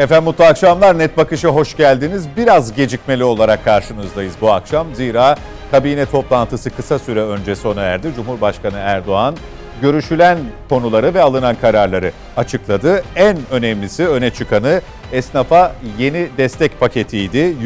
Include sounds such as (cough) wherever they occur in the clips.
Efendim mutlu akşamlar. Net Bakış'a hoş geldiniz. Biraz gecikmeli olarak karşınızdayız bu akşam. Zira kabine toplantısı kısa süre önce sona erdi. Cumhurbaşkanı Erdoğan görüşülen konuları ve alınan kararları açıkladı. En önemlisi öne çıkanı esnafa yeni destek paketiydi.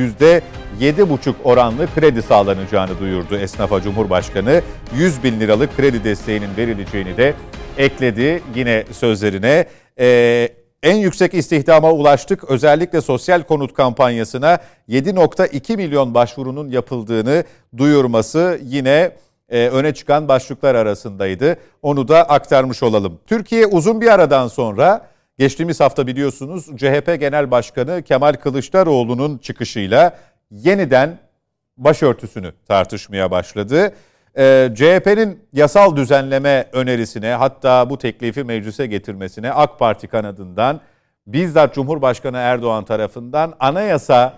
%7,5 oranlı kredi sağlanacağını duyurdu esnafa Cumhurbaşkanı. 100 bin liralık kredi desteğinin verileceğini de ekledi yine sözlerine. Ee, en yüksek istihdama ulaştık. Özellikle sosyal konut kampanyasına 7.2 milyon başvurunun yapıldığını duyurması yine e, öne çıkan başlıklar arasındaydı. Onu da aktarmış olalım. Türkiye uzun bir aradan sonra geçtiğimiz hafta biliyorsunuz CHP Genel Başkanı Kemal Kılıçdaroğlu'nun çıkışıyla yeniden başörtüsünü tartışmaya başladı. Ee, CHP'nin yasal düzenleme önerisine hatta bu teklifi meclise getirmesine AK Parti kanadından bizzat Cumhurbaşkanı Erdoğan tarafından anayasa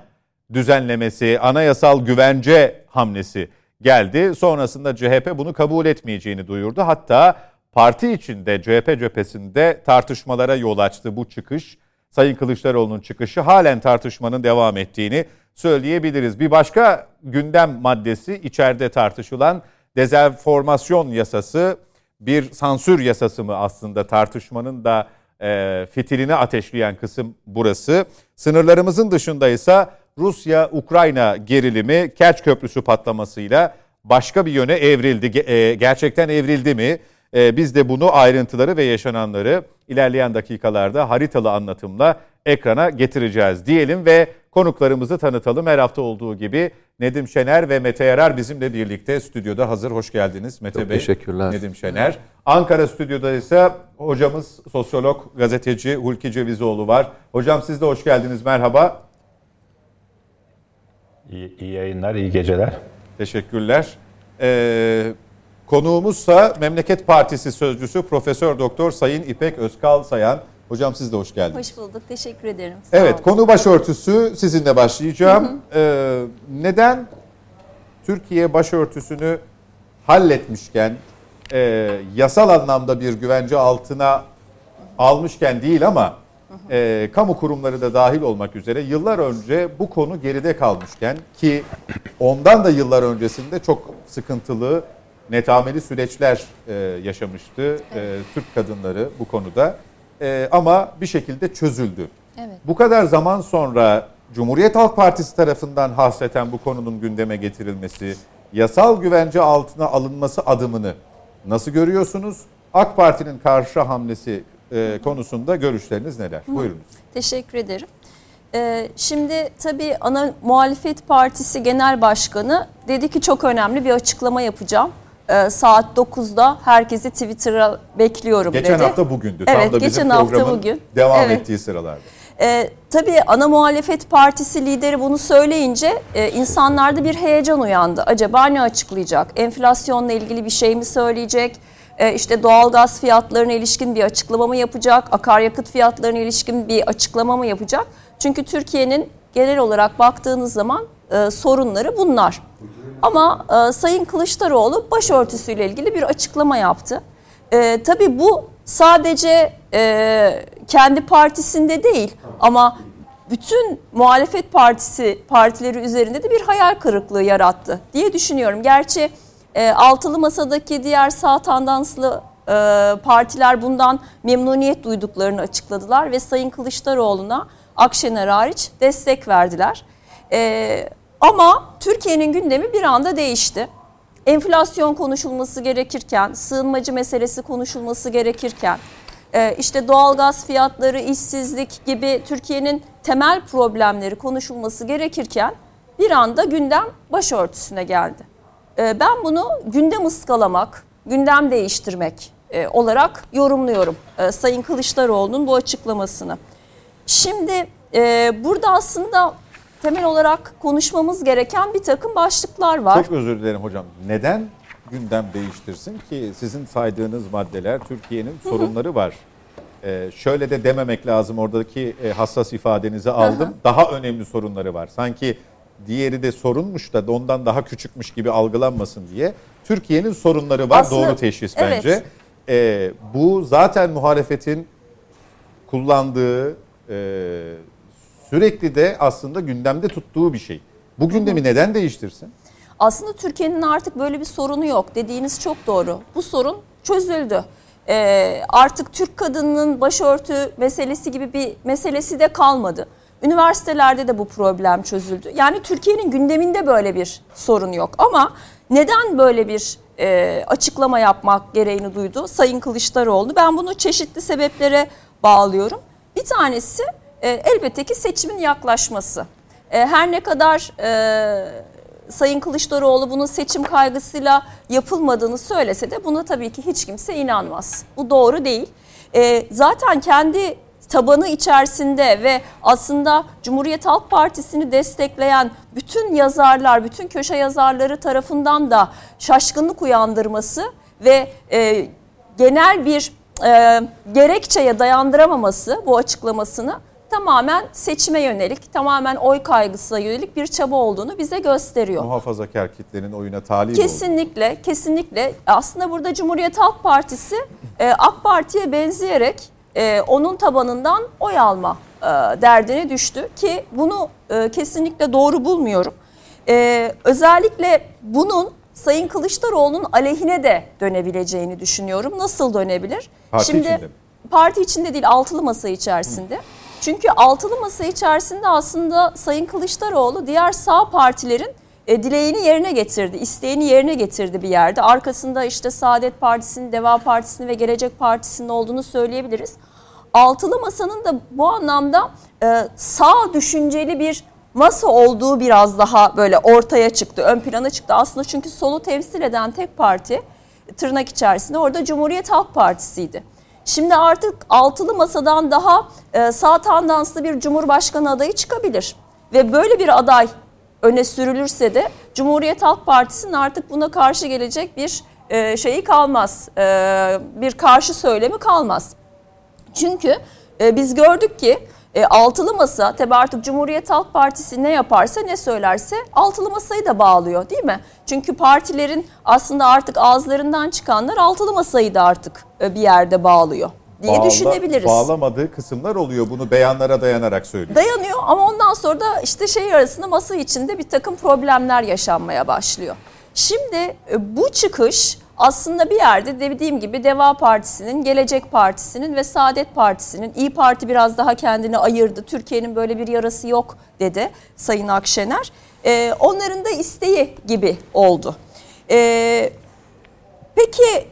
düzenlemesi, anayasal güvence hamlesi geldi. Sonrasında CHP bunu kabul etmeyeceğini duyurdu. Hatta parti içinde CHP cephesinde tartışmalara yol açtı bu çıkış. Sayın Kılıçdaroğlu'nun çıkışı halen tartışmanın devam ettiğini söyleyebiliriz. Bir başka gündem maddesi içeride tartışılan dezenformasyon yasası bir sansür yasası mı aslında tartışmanın da e, fitilini ateşleyen kısım burası. Sınırlarımızın dışında ise Rusya-Ukrayna gerilimi Kerç Köprüsü patlamasıyla başka bir yöne evrildi. E, gerçekten evrildi mi? E, biz de bunu ayrıntıları ve yaşananları ilerleyen dakikalarda haritalı anlatımla ekrana getireceğiz diyelim ve konuklarımızı tanıtalım. Her hafta olduğu gibi Nedim Şener ve Mete Yarar bizimle birlikte stüdyoda hazır. Hoş geldiniz Mete Çok Bey. Teşekkürler. Nedim Şener. Ankara stüdyoda ise hocamız sosyolog, gazeteci Hulki Cevizoğlu var. Hocam siz de hoş geldiniz. Merhaba. İyi, iyi yayınlar, iyi geceler. Teşekkürler. Ee, konuğumuzsa Memleket Partisi sözcüsü Profesör Doktor Sayın İpek Özkal Sayan. Hocam siz de hoş geldiniz. Hoş bulduk. Teşekkür ederim. Sağ Evet, olun. konu başörtüsü sizinle başlayacağım. Ee, neden Türkiye başörtüsünü halletmişken, e, yasal anlamda bir güvence altına almışken değil ama e, kamu kurumları da dahil olmak üzere yıllar önce bu konu geride kalmışken ki ondan da yıllar öncesinde çok sıkıntılı, netameli süreçler e, yaşamıştı e, Türk kadınları bu konuda. E, ama bir şekilde çözüldü. Evet. Bu kadar zaman sonra Cumhuriyet Halk Partisi tarafından hasreten bu konunun gündeme getirilmesi, yasal güvence altına alınması adımını nasıl görüyorsunuz? AK Parti'nin karşı hamlesi e, konusunda görüşleriniz neler? Buyurunuz. Teşekkür ederim. Ee, şimdi tabii ana muhalefet partisi genel başkanı dedi ki çok önemli bir açıklama yapacağım. Ee, saat 9'da herkesi Twitter'a bekliyorum Geçen dedi. hafta bugündü. Evet, Tam da bizim geçen hafta programın bugün. devam Evet. ettiği sıralarda. Ee, tabii ana muhalefet partisi lideri bunu söyleyince e, insanlarda bir heyecan uyandı. Acaba ne açıklayacak? Enflasyonla ilgili bir şey mi söyleyecek? E, işte doğalgaz fiyatlarına ilişkin bir açıklama mı yapacak? Akaryakıt fiyatlarına ilişkin bir açıklama mı yapacak? Çünkü Türkiye'nin genel olarak baktığınız zaman e, sorunları bunlar. Ama e, Sayın Kılıçdaroğlu başörtüsüyle ilgili bir açıklama yaptı. E, tabii bu sadece e, kendi partisinde değil ama bütün muhalefet partisi partileri üzerinde de bir hayal kırıklığı yarattı diye düşünüyorum. Gerçi e, altılı masadaki diğer sağ tandanslı e, partiler bundan memnuniyet duyduklarını açıkladılar ve Sayın Kılıçdaroğlu'na Akşener hariç destek verdiler. E, ama Türkiye'nin gündemi bir anda değişti enflasyon konuşulması gerekirken, sığınmacı meselesi konuşulması gerekirken, e, işte doğalgaz fiyatları, işsizlik gibi Türkiye'nin temel problemleri konuşulması gerekirken bir anda gündem başörtüsüne geldi. E, Ben bunu gündem ıskalamak, gündem değiştirmek e, olarak yorumluyorum Sayın Kılıçdaroğlu'nun bu açıklamasını. Şimdi burada aslında temel olarak konuşmamız gereken bir takım başlıklar var. Çok özür dilerim hocam. Neden gündem değiştirsin ki sizin saydığınız maddeler Türkiye'nin sorunları var. Ee, şöyle de dememek lazım oradaki e, hassas ifadenizi aldım. Daha önemli sorunları var. Sanki diğeri de sorunmuş da ondan daha küçükmüş gibi algılanmasın diye. Türkiye'nin sorunları var. Aslında- Doğru teşhis evet. bence. Ee, bu zaten muhalefetin kullandığı e, Sürekli de aslında gündemde tuttuğu bir şey. Bu gündemi neden değiştirsin? Aslında Türkiye'nin artık böyle bir sorunu yok. Dediğiniz çok doğru. Bu sorun çözüldü. Ee, artık Türk kadınının başörtü meselesi gibi bir meselesi de kalmadı. Üniversitelerde de bu problem çözüldü. Yani Türkiye'nin gündeminde böyle bir sorun yok. Ama neden böyle bir e, açıklama yapmak gereğini duydu Sayın Kılıçdaroğlu? Ben bunu çeşitli sebeplere bağlıyorum. Bir tanesi e, elbette ki seçimin yaklaşması. E, her ne kadar e, Sayın Kılıçdaroğlu bunun seçim kaygısıyla yapılmadığını söylese de buna tabii ki hiç kimse inanmaz. Bu doğru değil. E, zaten kendi tabanı içerisinde ve aslında Cumhuriyet Halk Partisi'ni destekleyen bütün yazarlar, bütün köşe yazarları tarafından da şaşkınlık uyandırması ve e, genel bir e, gerekçeye dayandıramaması bu açıklamasını tamamen seçime yönelik, tamamen oy kaygısına yönelik bir çaba olduğunu bize gösteriyor. Muhafazakar kitlenin oyuna talip oldu. Kesinlikle, kesinlikle. Aslında burada Cumhuriyet Halk Partisi e, AK Parti'ye benzeyerek e, onun tabanından oy alma e, derdine düştü ki bunu kesinlikle doğru bulmuyorum. Özellikle bunun Sayın Kılıçdaroğlu'nun aleyhine de dönebileceğini düşünüyorum. Nasıl dönebilir? Parti içinde mi? Parti içinde değil, altılı masa içerisinde. Çünkü altılı masa içerisinde aslında Sayın Kılıçdaroğlu diğer sağ partilerin e, dileğini yerine getirdi, isteğini yerine getirdi bir yerde. Arkasında işte Saadet Partisi'nin, Deva Partisi'nin ve Gelecek Partisi'nin olduğunu söyleyebiliriz. Altılı masanın da bu anlamda e, sağ düşünceli bir masa olduğu biraz daha böyle ortaya çıktı, ön plana çıktı. Aslında çünkü solu temsil eden tek parti tırnak içerisinde orada Cumhuriyet Halk Partisi'ydi. Şimdi artık altılı masadan daha e, sağ tandanslı bir cumhurbaşkanı adayı çıkabilir. Ve böyle bir aday öne sürülürse de Cumhuriyet Halk Partisi'nin artık buna karşı gelecek bir e, şeyi kalmaz. E, bir karşı söylemi kalmaz. Çünkü biz gördük ki e, altılı masa tabi artık Cumhuriyet Halk Partisi ne yaparsa ne söylerse altılı masayı da bağlıyor değil mi? Çünkü partilerin aslında artık ağızlarından çıkanlar altılı masayı da artık e, bir yerde bağlıyor diye Bağla- düşünebiliriz. Bağlamadığı kısımlar oluyor. Bunu beyanlara dayanarak söylüyor. Dayanıyor ama ondan sonra da işte şey arasında masa içinde bir takım problemler yaşanmaya başlıyor. Şimdi e, bu çıkış aslında bir yerde dediğim gibi Deva Partisi'nin, Gelecek Partisi'nin ve Saadet Partisi'nin, İyi Parti biraz daha kendini ayırdı. Türkiye'nin böyle bir yarası yok dedi Sayın Akşener. E, onların da isteği gibi oldu. E, peki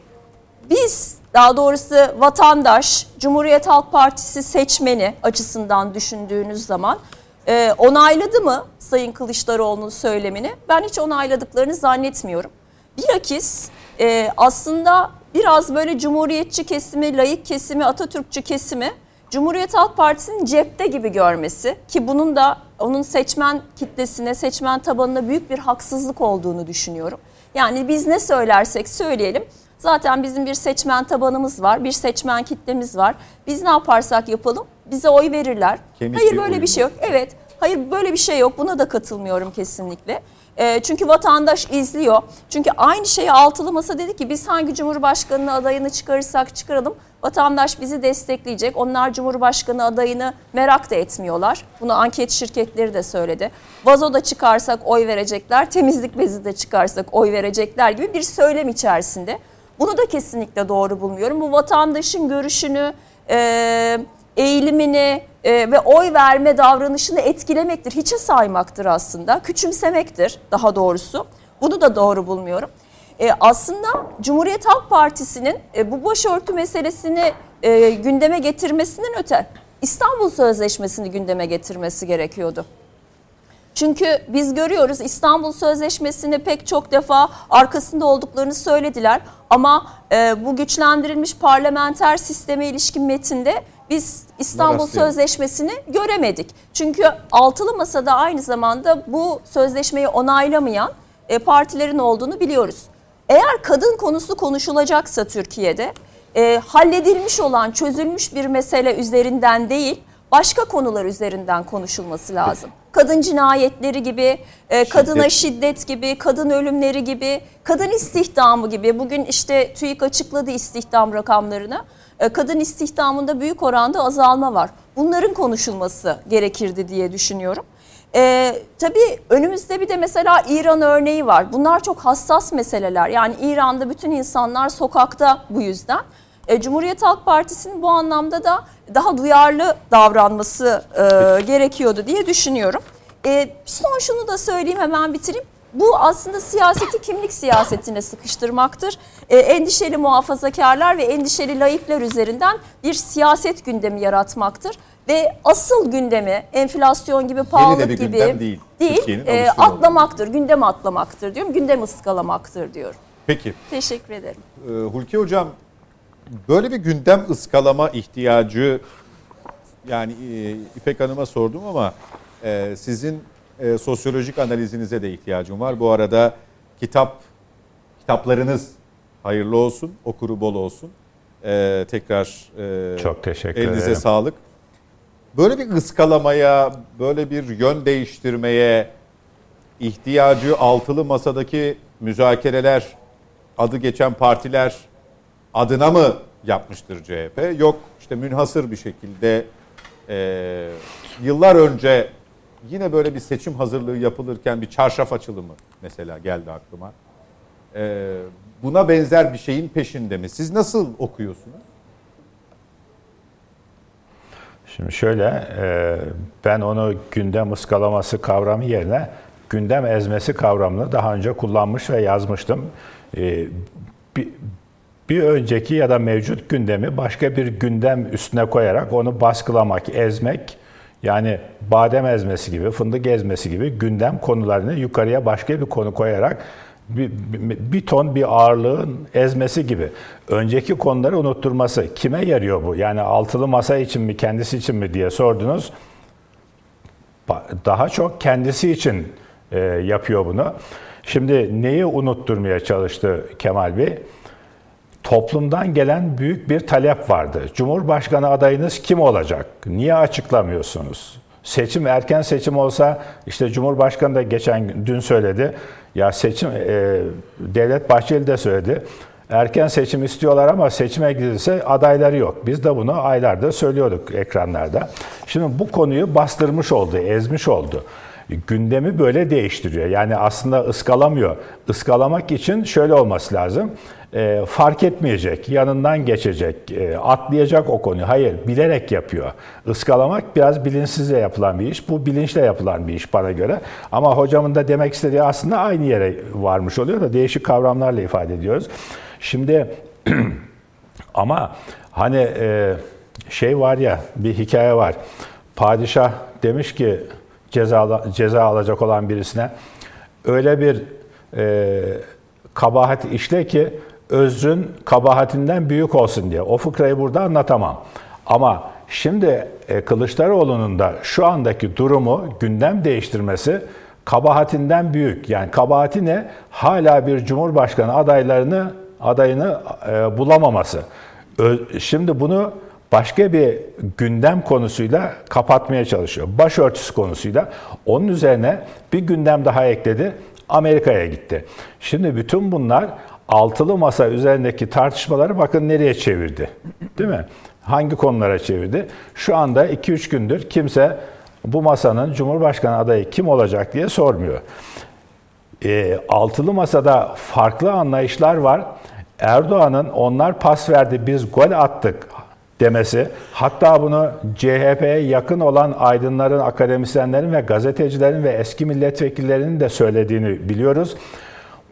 biz daha doğrusu vatandaş, Cumhuriyet Halk Partisi seçmeni açısından düşündüğünüz zaman e, onayladı mı Sayın Kılıçdaroğlu'nun söylemini? Ben hiç onayladıklarını zannetmiyorum. Bilakis e, aslında biraz böyle cumhuriyetçi kesimi, layık kesimi, Atatürkçü kesimi Cumhuriyet Halk Partisi'nin cepte gibi görmesi ki bunun da onun seçmen kitlesine, seçmen tabanına büyük bir haksızlık olduğunu düşünüyorum. Yani biz ne söylersek söyleyelim zaten bizim bir seçmen tabanımız var, bir seçmen kitlemiz var. Biz ne yaparsak yapalım bize oy verirler. Kemik Hayır böyle oyun bir şey yok. Evet. Hayır böyle bir şey yok. Buna da katılmıyorum kesinlikle. E, çünkü vatandaş izliyor. Çünkü aynı şeyi altılı masa dedi ki biz hangi cumhurbaşkanı adayını çıkarırsak çıkaralım vatandaş bizi destekleyecek. Onlar cumhurbaşkanı adayını merak da etmiyorlar. Bunu anket şirketleri de söyledi. Vazoda çıkarsak oy verecekler, temizlik bezi de çıkarsak oy verecekler gibi bir söylem içerisinde. Bunu da kesinlikle doğru bulmuyorum. Bu vatandaşın görüşünü, eğilimini e, ve oy verme davranışını etkilemektir. Hiçe saymaktır aslında. Küçümsemektir daha doğrusu. Bunu da doğru bulmuyorum. E, aslında Cumhuriyet Halk Partisi'nin e, bu başörtü meselesini e, gündeme getirmesinden öte İstanbul Sözleşmesi'ni gündeme getirmesi gerekiyordu. Çünkü biz görüyoruz İstanbul Sözleşmesi'ni pek çok defa arkasında olduklarını söylediler. Ama e, bu güçlendirilmiş parlamenter sisteme ilişkin metinde biz İstanbul Rastlayalım. Sözleşmesi'ni göremedik. Çünkü altılı masada aynı zamanda bu sözleşmeyi onaylamayan e, partilerin olduğunu biliyoruz. Eğer kadın konusu konuşulacaksa Türkiye'de e, halledilmiş olan çözülmüş bir mesele üzerinden değil başka konular üzerinden konuşulması lazım. Kadın cinayetleri gibi, e, kadına şiddet gibi, kadın ölümleri gibi, kadın istihdamı gibi. Bugün işte TÜİK açıkladı istihdam rakamlarını. E, kadın istihdamında büyük oranda azalma var. Bunların konuşulması gerekirdi diye düşünüyorum. Ee, tabii önümüzde bir de mesela İran örneği var. Bunlar çok hassas meseleler. Yani İran'da bütün insanlar sokakta bu yüzden. E, Cumhuriyet Halk Partisi'nin bu anlamda da daha duyarlı davranması e, gerekiyordu diye düşünüyorum. E, son şunu da söyleyeyim hemen bitireyim. Bu aslında siyaseti kimlik siyasetine sıkıştırmaktır. E, endişeli muhafazakarlar ve endişeli laikler üzerinden bir siyaset gündemi yaratmaktır. Ve asıl gündemi enflasyon gibi, pahalılık bir gibi değil. değil e, alışkın olduğu. atlamaktır, gündem atlamaktır diyorum. Gündem ıskalamaktır diyorum. Peki. Teşekkür ederim. Ee, Hulki Hocam böyle bir gündem ıskalama ihtiyacı yani e, İpek Hanım'a sordum ama e, sizin e, sosyolojik analizinize de ihtiyacım var. Bu arada kitap kitaplarınız hayırlı olsun, okuru bol olsun. E, tekrar e, Çok teşekkür elinize ederim. sağlık. Böyle bir ıskalamaya, böyle bir yön değiştirmeye ihtiyacı altılı masadaki müzakereler, adı geçen partiler adına mı yapmıştır CHP? Yok işte münhasır bir şekilde e, yıllar önce yine böyle bir seçim hazırlığı yapılırken bir çarşaf açılımı mesela geldi aklıma. E, buna benzer bir şeyin peşinde mi? Siz nasıl okuyorsunuz? Şimdi şöyle, e, ben onu gündem ıskalaması kavramı yerine gündem ezmesi kavramını daha önce kullanmış ve yazmıştım. E, bir önceki ya da mevcut gündemi başka bir gündem üstüne koyarak onu baskılamak, ezmek, yani badem ezmesi gibi, fındık ezmesi gibi gündem konularını yukarıya başka bir konu koyarak bir, bir, ton bir ağırlığın ezmesi gibi. Önceki konuları unutturması. Kime yarıyor bu? Yani altılı masa için mi, kendisi için mi diye sordunuz. Daha çok kendisi için e, yapıyor bunu. Şimdi neyi unutturmaya çalıştı Kemal Bey? Toplumdan gelen büyük bir talep vardı. Cumhurbaşkanı adayınız kim olacak? Niye açıklamıyorsunuz? Seçim erken seçim olsa işte Cumhurbaşkanı da geçen dün söyledi. Ya seçim e, Devlet Bahçeli de söyledi. Erken seçim istiyorlar ama seçime gidilse adayları yok. Biz de bunu aylardır söylüyorduk ekranlarda. Şimdi bu konuyu bastırmış oldu, ezmiş oldu gündemi böyle değiştiriyor. Yani aslında ıskalamıyor. Iskalamak için şöyle olması lazım. E, fark etmeyecek, yanından geçecek, e, atlayacak o konuyu. Hayır, bilerek yapıyor. Iskalamak biraz bilinçsizce yapılan bir iş. Bu bilinçle yapılan bir iş bana göre. Ama hocamın da demek istediği aslında aynı yere varmış oluyor da değişik kavramlarla ifade ediyoruz. Şimdi (clears throat) ama hani e, şey var ya bir hikaye var. Padişah demiş ki ceza ceza alacak olan birisine öyle bir e, kabahat işle ki özrün kabahatinden büyük olsun diye. O fıkrayı burada anlatamam. Ama şimdi e, Kılıçdaroğlu'nun da şu andaki durumu gündem değiştirmesi kabahatinden büyük. Yani kabahati ne? Hala bir cumhurbaşkanı adaylarını adayını e, bulamaması. Ö- Şimdi bunu başka bir gündem konusuyla kapatmaya çalışıyor. Başörtüsü konusuyla. Onun üzerine bir gündem daha ekledi. Amerika'ya gitti. Şimdi bütün bunlar altılı masa üzerindeki tartışmaları bakın nereye çevirdi. Değil mi? Hangi konulara çevirdi? Şu anda 2-3 gündür kimse bu masanın Cumhurbaşkanı adayı kim olacak diye sormuyor. E, altılı masada farklı anlayışlar var. Erdoğan'ın onlar pas verdi biz gol attık demesi hatta bunu CHP'ye yakın olan aydınların, akademisyenlerin ve gazetecilerin ve eski milletvekillerinin de söylediğini biliyoruz.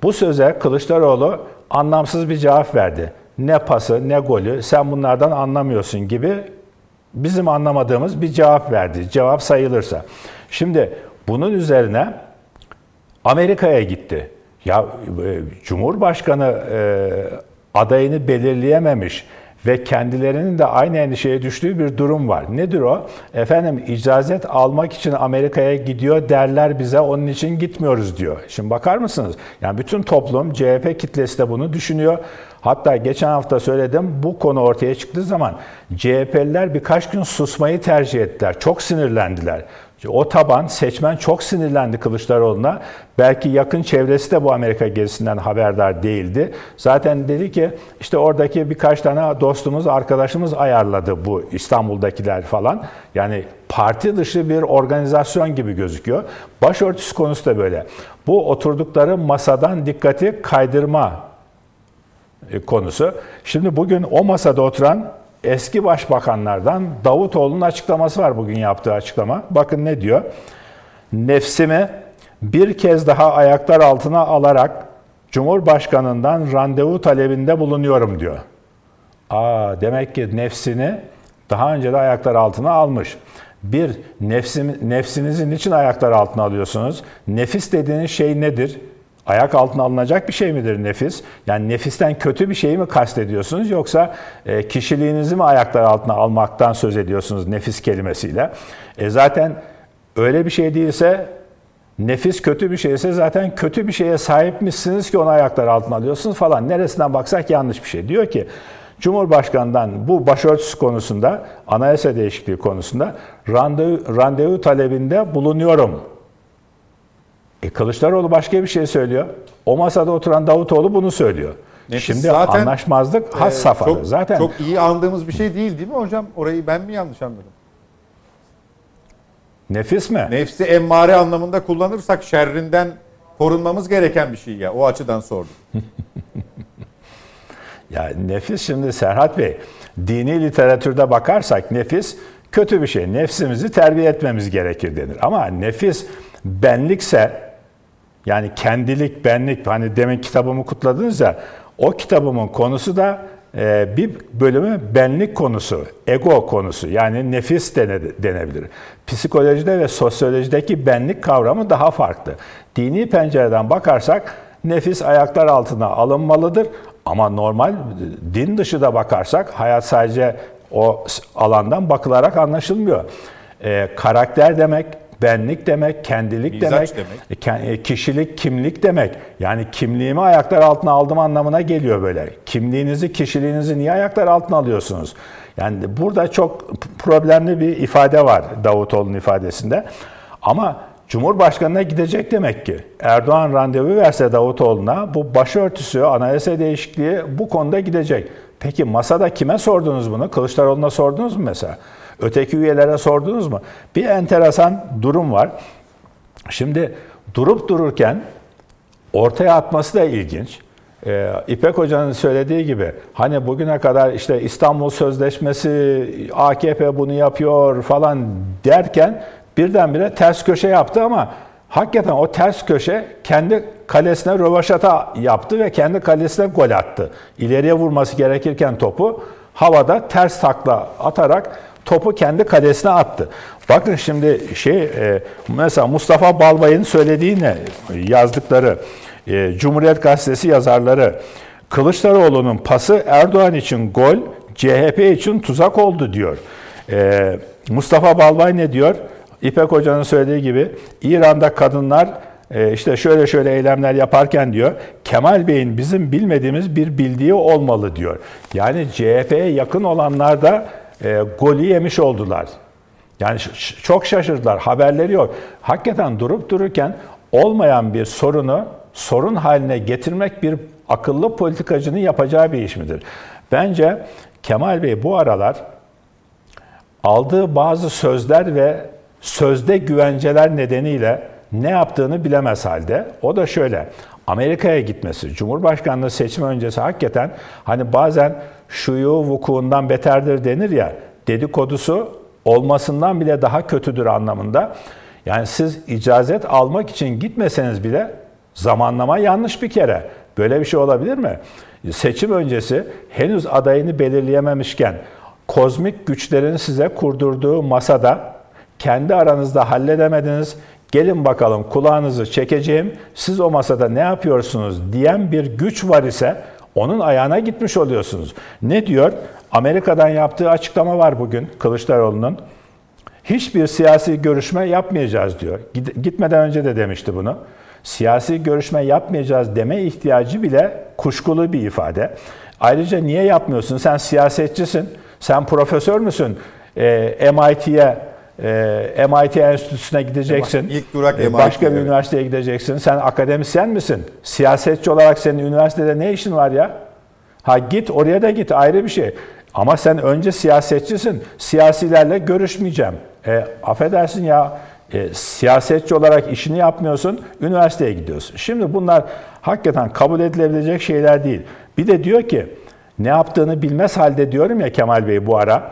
Bu söze Kılıçdaroğlu anlamsız bir cevap verdi. Ne pası ne golü sen bunlardan anlamıyorsun gibi bizim anlamadığımız bir cevap verdi. Cevap sayılırsa. Şimdi bunun üzerine Amerika'ya gitti. Ya e, Cumhurbaşkanı e, adayını belirleyememiş ve kendilerinin de aynı endişeye düştüğü bir durum var. Nedir o? Efendim icazet almak için Amerika'ya gidiyor derler bize onun için gitmiyoruz diyor. Şimdi bakar mısınız? Yani bütün toplum CHP kitlesi de bunu düşünüyor. Hatta geçen hafta söyledim bu konu ortaya çıktığı zaman CHP'liler birkaç gün susmayı tercih ettiler. Çok sinirlendiler. O taban seçmen çok sinirlendi Kılıçdaroğlu'na. Belki yakın çevresi de bu Amerika gezisinden haberdar değildi. Zaten dedi ki işte oradaki birkaç tane dostumuz, arkadaşımız ayarladı bu İstanbul'dakiler falan. Yani parti dışı bir organizasyon gibi gözüküyor. Başörtüsü konusu da böyle. Bu oturdukları masadan dikkati kaydırma e, konusu. Şimdi bugün o masada oturan eski başbakanlardan Davutoğlu'nun açıklaması var bugün yaptığı açıklama. Bakın ne diyor? Nefsimi bir kez daha ayaklar altına alarak Cumhurbaşkanından randevu talebinde bulunuyorum diyor. Aa demek ki nefsini daha önce de ayaklar altına almış. Bir, nefsim, nefsinizin için ayaklar altına alıyorsunuz? Nefis dediğiniz şey nedir? Ayak altına alınacak bir şey midir nefis? Yani nefisten kötü bir şeyi mi kastediyorsunuz yoksa e, kişiliğinizi mi ayaklar altına almaktan söz ediyorsunuz nefis kelimesiyle? E zaten öyle bir şey değilse nefis kötü bir şeyse zaten kötü bir şeye sahipmişsiniz ki onu ayaklar altına alıyorsunuz falan. Neresinden baksak yanlış bir şey. Diyor ki Cumhurbaşkanından bu başörtüsü konusunda, anayasa değişikliği konusunda randevu, randevu talebinde bulunuyorum e Kılıçdaroğlu başka bir şey söylüyor. O masada oturan Davutoğlu bunu söylüyor. Nefis Şimdi zaten, anlaşmazlık has e, safhada. Çok, zaten çok iyi andığımız bir şey değil değil mi hocam? Orayı ben mi yanlış anladım? Nefis mi? Nefsi emmare anlamında kullanırsak şerrinden korunmamız gereken bir şey ya. O açıdan sordum. (laughs) ya nefis şimdi Serhat Bey, dini literatürde bakarsak nefis kötü bir şey. Nefsimizi terbiye etmemiz gerekir denir. Ama nefis benlikse yani kendilik, benlik, hani demin kitabımı kutladınız ya, o kitabımın konusu da e, bir bölümü benlik konusu, ego konusu yani nefis dene, denebilir. Psikolojide ve sosyolojideki benlik kavramı daha farklı. Dini pencereden bakarsak nefis ayaklar altına alınmalıdır ama normal din dışı da bakarsak hayat sadece o alandan bakılarak anlaşılmıyor. E, karakter demek, benlik demek, kendilik Mizaç demek, demek, e, kişilik, kimlik demek. Yani kimliğimi ayaklar altına aldım anlamına geliyor böyle. Kimliğinizi, kişiliğinizi niye ayaklar altına alıyorsunuz? Yani burada çok problemli bir ifade var Davutoğlu'nun ifadesinde. Ama Cumhurbaşkanı'na gidecek demek ki. Erdoğan randevu verse Davutoğlu'na bu başörtüsü, anayasa değişikliği bu konuda gidecek. Peki masada kime sordunuz bunu? Kılıçdaroğlu'na sordunuz mu mesela? Öteki üyelere sordunuz mu? Bir enteresan durum var. Şimdi durup dururken ortaya atması da ilginç. Ee, İpek Hoca'nın söylediği gibi hani bugüne kadar işte İstanbul Sözleşmesi AKP bunu yapıyor falan derken birdenbire ters köşe yaptı ama hakikaten o ters köşe kendi kalesine rövaşata yaptı ve kendi kalesine gol attı. İleriye vurması gerekirken topu havada ters takla atarak topu kendi kalesine attı. Bakın şimdi şey e, mesela Mustafa Balbay'ın söylediğine yazdıkları e, Cumhuriyet Gazetesi yazarları Kılıçdaroğlu'nun pası Erdoğan için gol, CHP için tuzak oldu diyor. E, Mustafa Balbay ne diyor? İpek Hoca'nın söylediği gibi İran'da kadınlar işte şöyle şöyle eylemler yaparken diyor Kemal Bey'in bizim bilmediğimiz bir bildiği olmalı diyor. Yani CHP'ye yakın olanlar da e, golü yemiş oldular. Yani çok şaşırdılar. Haberleri yok. Hakikaten durup dururken olmayan bir sorunu sorun haline getirmek bir akıllı politikacının yapacağı bir iş midir? Bence Kemal Bey bu aralar aldığı bazı sözler ve sözde güvenceler nedeniyle ne yaptığını bilemez halde. O da şöyle. Amerika'ya gitmesi, Cumhurbaşkanlığı seçimi öncesi hakikaten hani bazen şuyu vukuundan beterdir denir ya, dedikodusu olmasından bile daha kötüdür anlamında. Yani siz icazet almak için gitmeseniz bile zamanlama yanlış bir kere. Böyle bir şey olabilir mi? Seçim öncesi henüz adayını belirleyememişken kozmik güçlerin size kurdurduğu masada kendi aranızda halledemediniz. Gelin bakalım kulağınızı çekeceğim. Siz o masada ne yapıyorsunuz diyen bir güç var ise onun ayağına gitmiş oluyorsunuz. Ne diyor? Amerika'dan yaptığı açıklama var bugün Kılıçdaroğlu'nun. Hiçbir siyasi görüşme yapmayacağız diyor. Gitmeden önce de demişti bunu. Siyasi görüşme yapmayacağız deme ihtiyacı bile kuşkulu bir ifade. Ayrıca niye yapmıyorsun? Sen siyasetçisin, sen profesör müsün? E, MIT'ye e, MIT Enstitüsü'ne gideceksin. İlk durak e, MIT. Başka bir evet. üniversiteye gideceksin. Sen akademisyen misin? Siyasetçi olarak senin üniversitede ne işin var ya? Ha git oraya da git ayrı bir şey. Ama sen önce siyasetçisin. Siyasilerle görüşmeyeceğim. E, affedersin ya e, siyasetçi olarak işini yapmıyorsun, üniversiteye gidiyorsun. Şimdi bunlar hakikaten kabul edilebilecek şeyler değil. Bir de diyor ki ne yaptığını bilmez halde diyorum ya Kemal Bey bu ara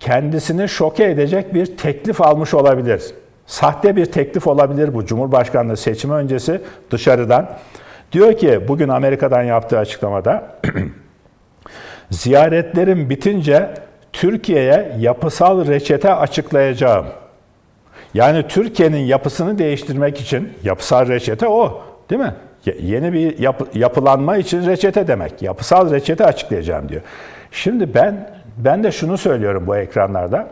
kendisini şoke edecek bir teklif almış olabilir. Sahte bir teklif olabilir bu Cumhurbaşkanlığı seçimi öncesi dışarıdan. Diyor ki bugün Amerika'dan yaptığı açıklamada (clears throat) ziyaretlerim bitince Türkiye'ye yapısal reçete açıklayacağım. Yani Türkiye'nin yapısını değiştirmek için yapısal reçete o, değil mi? Yeni bir yap, yapılanma için reçete demek. Yapısal reçete açıklayacağım diyor. Şimdi ben ben de şunu söylüyorum bu ekranlarda.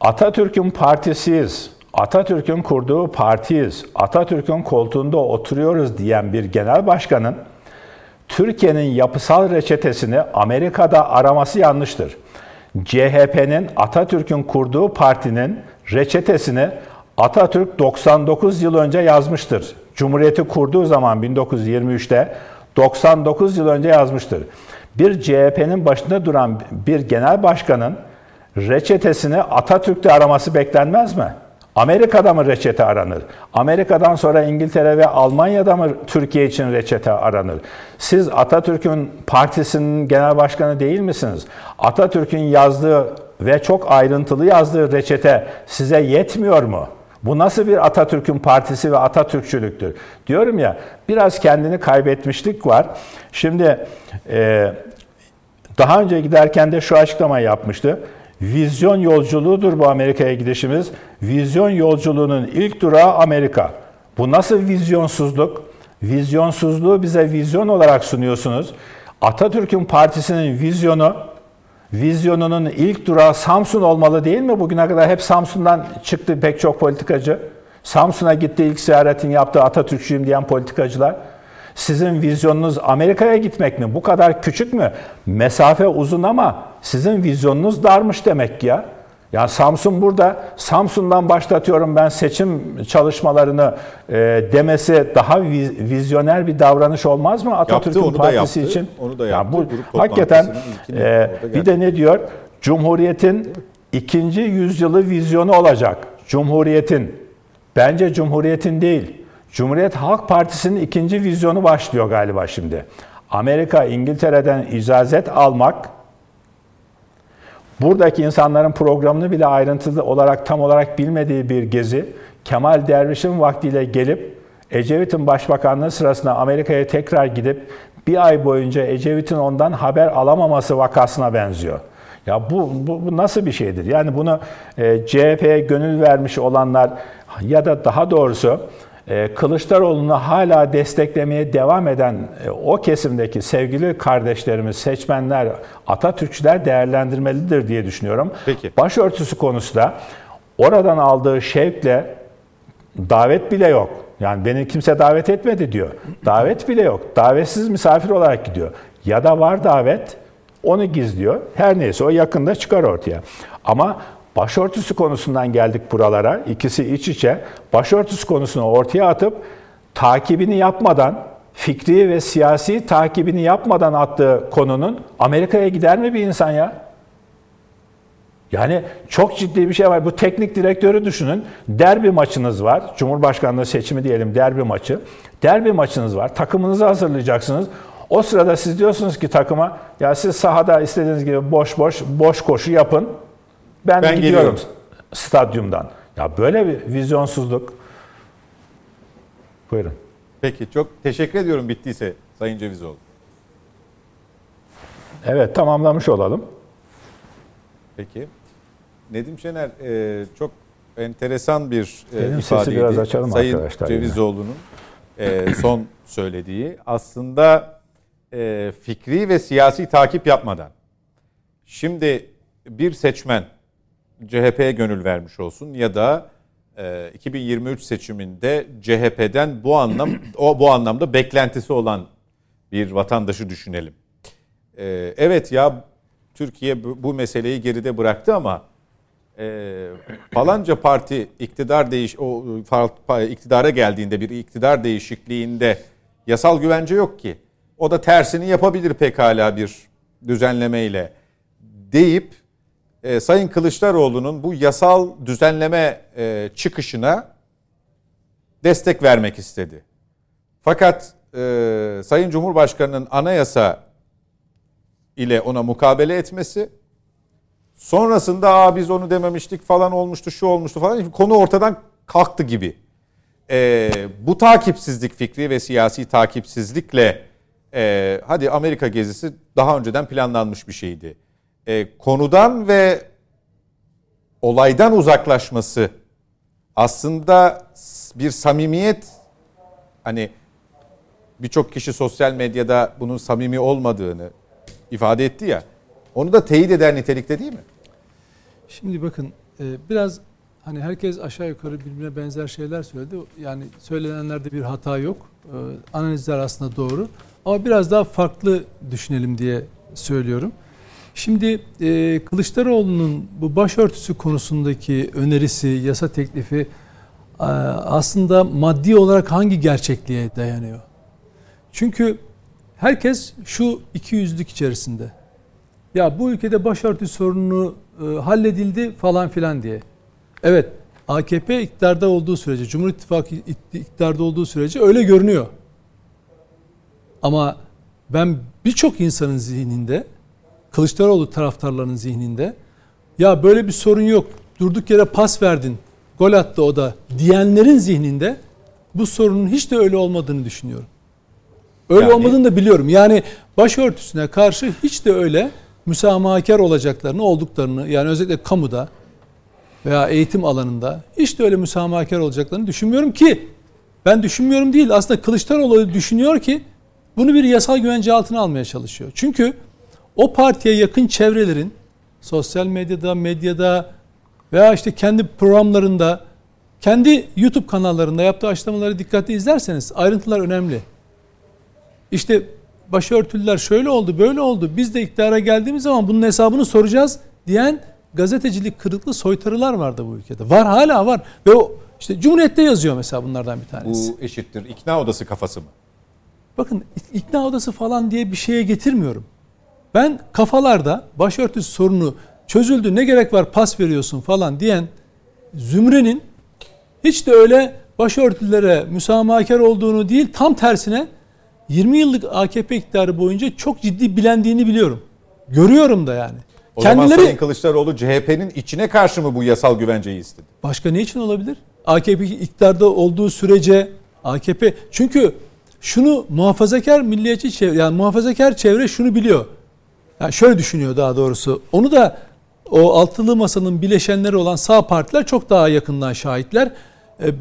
Atatürk'ün partisiyiz. Atatürk'ün kurduğu partiyiz. Atatürk'ün koltuğunda oturuyoruz diyen bir genel başkanın Türkiye'nin yapısal reçetesini Amerika'da araması yanlıştır. CHP'nin Atatürk'ün kurduğu partinin reçetesini Atatürk 99 yıl önce yazmıştır. Cumhuriyeti kurduğu zaman 1923'te 99 yıl önce yazmıştır. Bir CHP'nin başında duran bir genel başkanın reçetesini Atatürk'te araması beklenmez mi? Amerika'da mı reçete aranır? Amerika'dan sonra İngiltere ve Almanya'da mı Türkiye için reçete aranır? Siz Atatürk'ün partisinin genel başkanı değil misiniz? Atatürk'ün yazdığı ve çok ayrıntılı yazdığı reçete size yetmiyor mu? Bu nasıl bir Atatürk'ün partisi ve Atatürkçülüktür? Diyorum ya biraz kendini kaybetmişlik var. Şimdi e, daha önce giderken de şu açıklama yapmıştı. Vizyon yolculuğudur bu Amerika'ya gidişimiz. Vizyon yolculuğunun ilk durağı Amerika. Bu nasıl vizyonsuzluk? Vizyonsuzluğu bize vizyon olarak sunuyorsunuz. Atatürk'ün partisinin vizyonu, vizyonunun ilk durağı Samsun olmalı değil mi? Bugüne kadar hep Samsun'dan çıktı pek çok politikacı. Samsun'a gitti ilk ziyaretini yaptı Atatürkçüyüm diyen politikacılar. Sizin vizyonunuz Amerika'ya gitmek mi? Bu kadar küçük mü? Mesafe uzun ama sizin vizyonunuz darmış demek ya. Ya Samsun burada, Samsun'dan başlatıyorum ben seçim çalışmalarını e, demesi daha vizyoner bir davranış olmaz mı Atatürk'ün partisi yaptı, için? Onu da yaptı. Ya bu hakikaten e, bir de ne diyor? Cumhuriyetin ikinci yüzyılı vizyonu olacak. Cumhuriyetin. Bence Cumhuriyetin değil. Cumhuriyet Halk Partisi'nin ikinci vizyonu başlıyor galiba şimdi. Amerika, İngiltere'den icazet almak, buradaki insanların programını bile ayrıntılı olarak tam olarak bilmediği bir gezi, Kemal Derviş'in vaktiyle gelip Ecevit'in başbakanlığı sırasında Amerika'ya tekrar gidip bir ay boyunca Ecevit'in ondan haber alamaması vakasına benziyor. Ya bu, bu, bu nasıl bir şeydir? Yani bunu e, CHP'ye gönül vermiş olanlar ya da daha doğrusu Kılıçdaroğlu'nu hala desteklemeye devam eden e, o kesimdeki sevgili kardeşlerimiz, seçmenler, Atatürkçüler değerlendirmelidir diye düşünüyorum. Peki. Başörtüsü konusu da oradan aldığı şevkle davet bile yok. Yani beni kimse davet etmedi diyor. Davet bile yok. Davetsiz misafir olarak gidiyor. Ya da var davet, onu gizliyor. Her neyse o yakında çıkar ortaya. Ama Başörtüsü konusundan geldik buralara. İkisi iç içe. Başörtüsü konusunu ortaya atıp takibini yapmadan, fikri ve siyasi takibini yapmadan attığı konunun Amerika'ya gider mi bir insan ya? Yani çok ciddi bir şey var. Bu teknik direktörü düşünün. Derbi maçınız var. Cumhurbaşkanlığı seçimi diyelim derbi maçı. Derbi maçınız var. Takımınızı hazırlayacaksınız. O sırada siz diyorsunuz ki takıma ya siz sahada istediğiniz gibi boş boş boş koşu yapın. Ben, ben gidiyorum geliyorum. stadyumdan. Ya böyle bir vizyonsuzluk. Buyurun. Peki çok teşekkür ediyorum bittiyse Sayın Cevizoğlu. Evet tamamlamış olalım. Peki. Nedim Şener e, çok enteresan bir e, Benim ifadeydi. biraz açalım Sayın arkadaşlar. Cevizoğlu'nun e, son söylediği aslında e, fikri ve siyasi takip yapmadan Şimdi bir seçmen CHP'ye gönül vermiş olsun ya da e, 2023 seçiminde CHP'den bu anlam o bu anlamda beklentisi olan bir vatandaşı düşünelim. E, evet ya Türkiye bu, meseleyi geride bıraktı ama e, falanca parti iktidar değiş o iktidara geldiğinde bir iktidar değişikliğinde yasal güvence yok ki. O da tersini yapabilir pekala bir düzenlemeyle deyip e, Sayın Kılıçdaroğlu'nun bu yasal düzenleme e, çıkışına destek vermek istedi. Fakat e, Sayın Cumhurbaşkanı'nın anayasa ile ona mukabele etmesi sonrasında Aa, biz onu dememiştik falan olmuştu şu olmuştu falan konu ortadan kalktı gibi. E, bu takipsizlik fikri ve siyasi takipsizlikle e, hadi Amerika gezisi daha önceden planlanmış bir şeydi. E, konudan ve olaydan uzaklaşması aslında bir samimiyet hani birçok kişi sosyal medyada bunun samimi olmadığını ifade etti ya. Onu da teyit eder nitelikte değil mi? Şimdi bakın e, biraz hani herkes aşağı yukarı birbirine benzer şeyler söyledi. Yani söylenenlerde bir hata yok. E, analizler aslında doğru. Ama biraz daha farklı düşünelim diye söylüyorum. Şimdi e, Kılıçdaroğlu'nun bu başörtüsü konusundaki önerisi, yasa teklifi aslında maddi olarak hangi gerçekliğe dayanıyor? Çünkü herkes şu iki yüzlük içerisinde. Ya bu ülkede başörtü sorunu e, halledildi falan filan diye. Evet AKP iktidarda olduğu sürece, Cumhur İttifakı iktidarda olduğu sürece öyle görünüyor. Ama ben birçok insanın zihninde, Kılıçdaroğlu taraftarlarının zihninde ya böyle bir sorun yok, durduk yere pas verdin, gol attı o da diyenlerin zihninde bu sorunun hiç de öyle olmadığını düşünüyorum. Öyle yani, olmadığını da biliyorum. Yani başörtüsüne karşı hiç de öyle müsamahakar olacaklarını, olduklarını yani özellikle kamuda veya eğitim alanında hiç de öyle müsamahakar olacaklarını düşünmüyorum ki ben düşünmüyorum değil. Aslında Kılıçdaroğlu düşünüyor ki bunu bir yasal güvence altına almaya çalışıyor. Çünkü o partiye yakın çevrelerin sosyal medyada, medyada veya işte kendi programlarında, kendi YouTube kanallarında yaptığı açıklamaları dikkatli izlerseniz ayrıntılar önemli. İşte başörtüler şöyle oldu, böyle oldu. Biz de iktidara geldiğimiz zaman bunun hesabını soracağız diyen gazetecilik kırıklı soytarılar vardı bu ülkede. Var hala var. Ve o işte Cumhuriyet'te yazıyor mesela bunlardan bir tanesi. Bu eşittir ikna odası kafası mı? Bakın ikna odası falan diye bir şeye getirmiyorum. Ben kafalarda başörtüsü sorunu çözüldü ne gerek var pas veriyorsun falan diyen zümrenin hiç de öyle başörtülere müsamahakar olduğunu değil tam tersine 20 yıllık AKP iktidarı boyunca çok ciddi bilendiğini biliyorum. Görüyorum da yani. O Kendileri, zaman Sayın Kılıçdaroğlu CHP'nin içine karşı mı bu yasal güvenceyi istedi? Başka ne için olabilir? AKP iktidarda olduğu sürece AKP çünkü şunu muhafazakar milliyetçi çevre yani muhafazakar çevre şunu biliyor. Yani şöyle düşünüyor daha doğrusu. Onu da o altılı masanın bileşenleri olan sağ partiler çok daha yakından şahitler. Ee,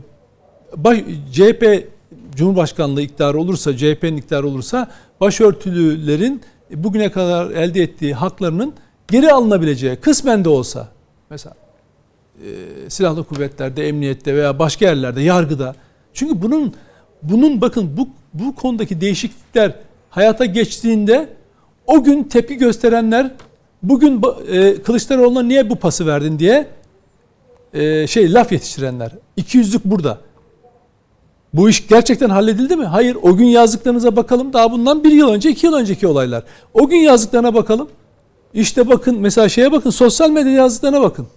CHP Cumhurbaşkanlığı iktidarı olursa, CHP'nin iktidarı olursa başörtülülerin bugüne kadar elde ettiği haklarının geri alınabileceği kısmen de olsa mesela e, silahlı kuvvetlerde, emniyette veya başka yerlerde, yargıda. Çünkü bunun bunun bakın bu bu konudaki değişiklikler hayata geçtiğinde o gün tepki gösterenler bugün e, Kılıçdaroğlu'na niye bu pası verdin diye e, şey laf yetiştirenler. İki yüzlük burada. Bu iş gerçekten halledildi mi? Hayır. O gün yazdıklarınıza bakalım. Daha bundan bir yıl önce, iki yıl önceki olaylar. O gün yazdıklarına bakalım. İşte bakın mesela şeye bakın. Sosyal medya yazdıklarına bakın.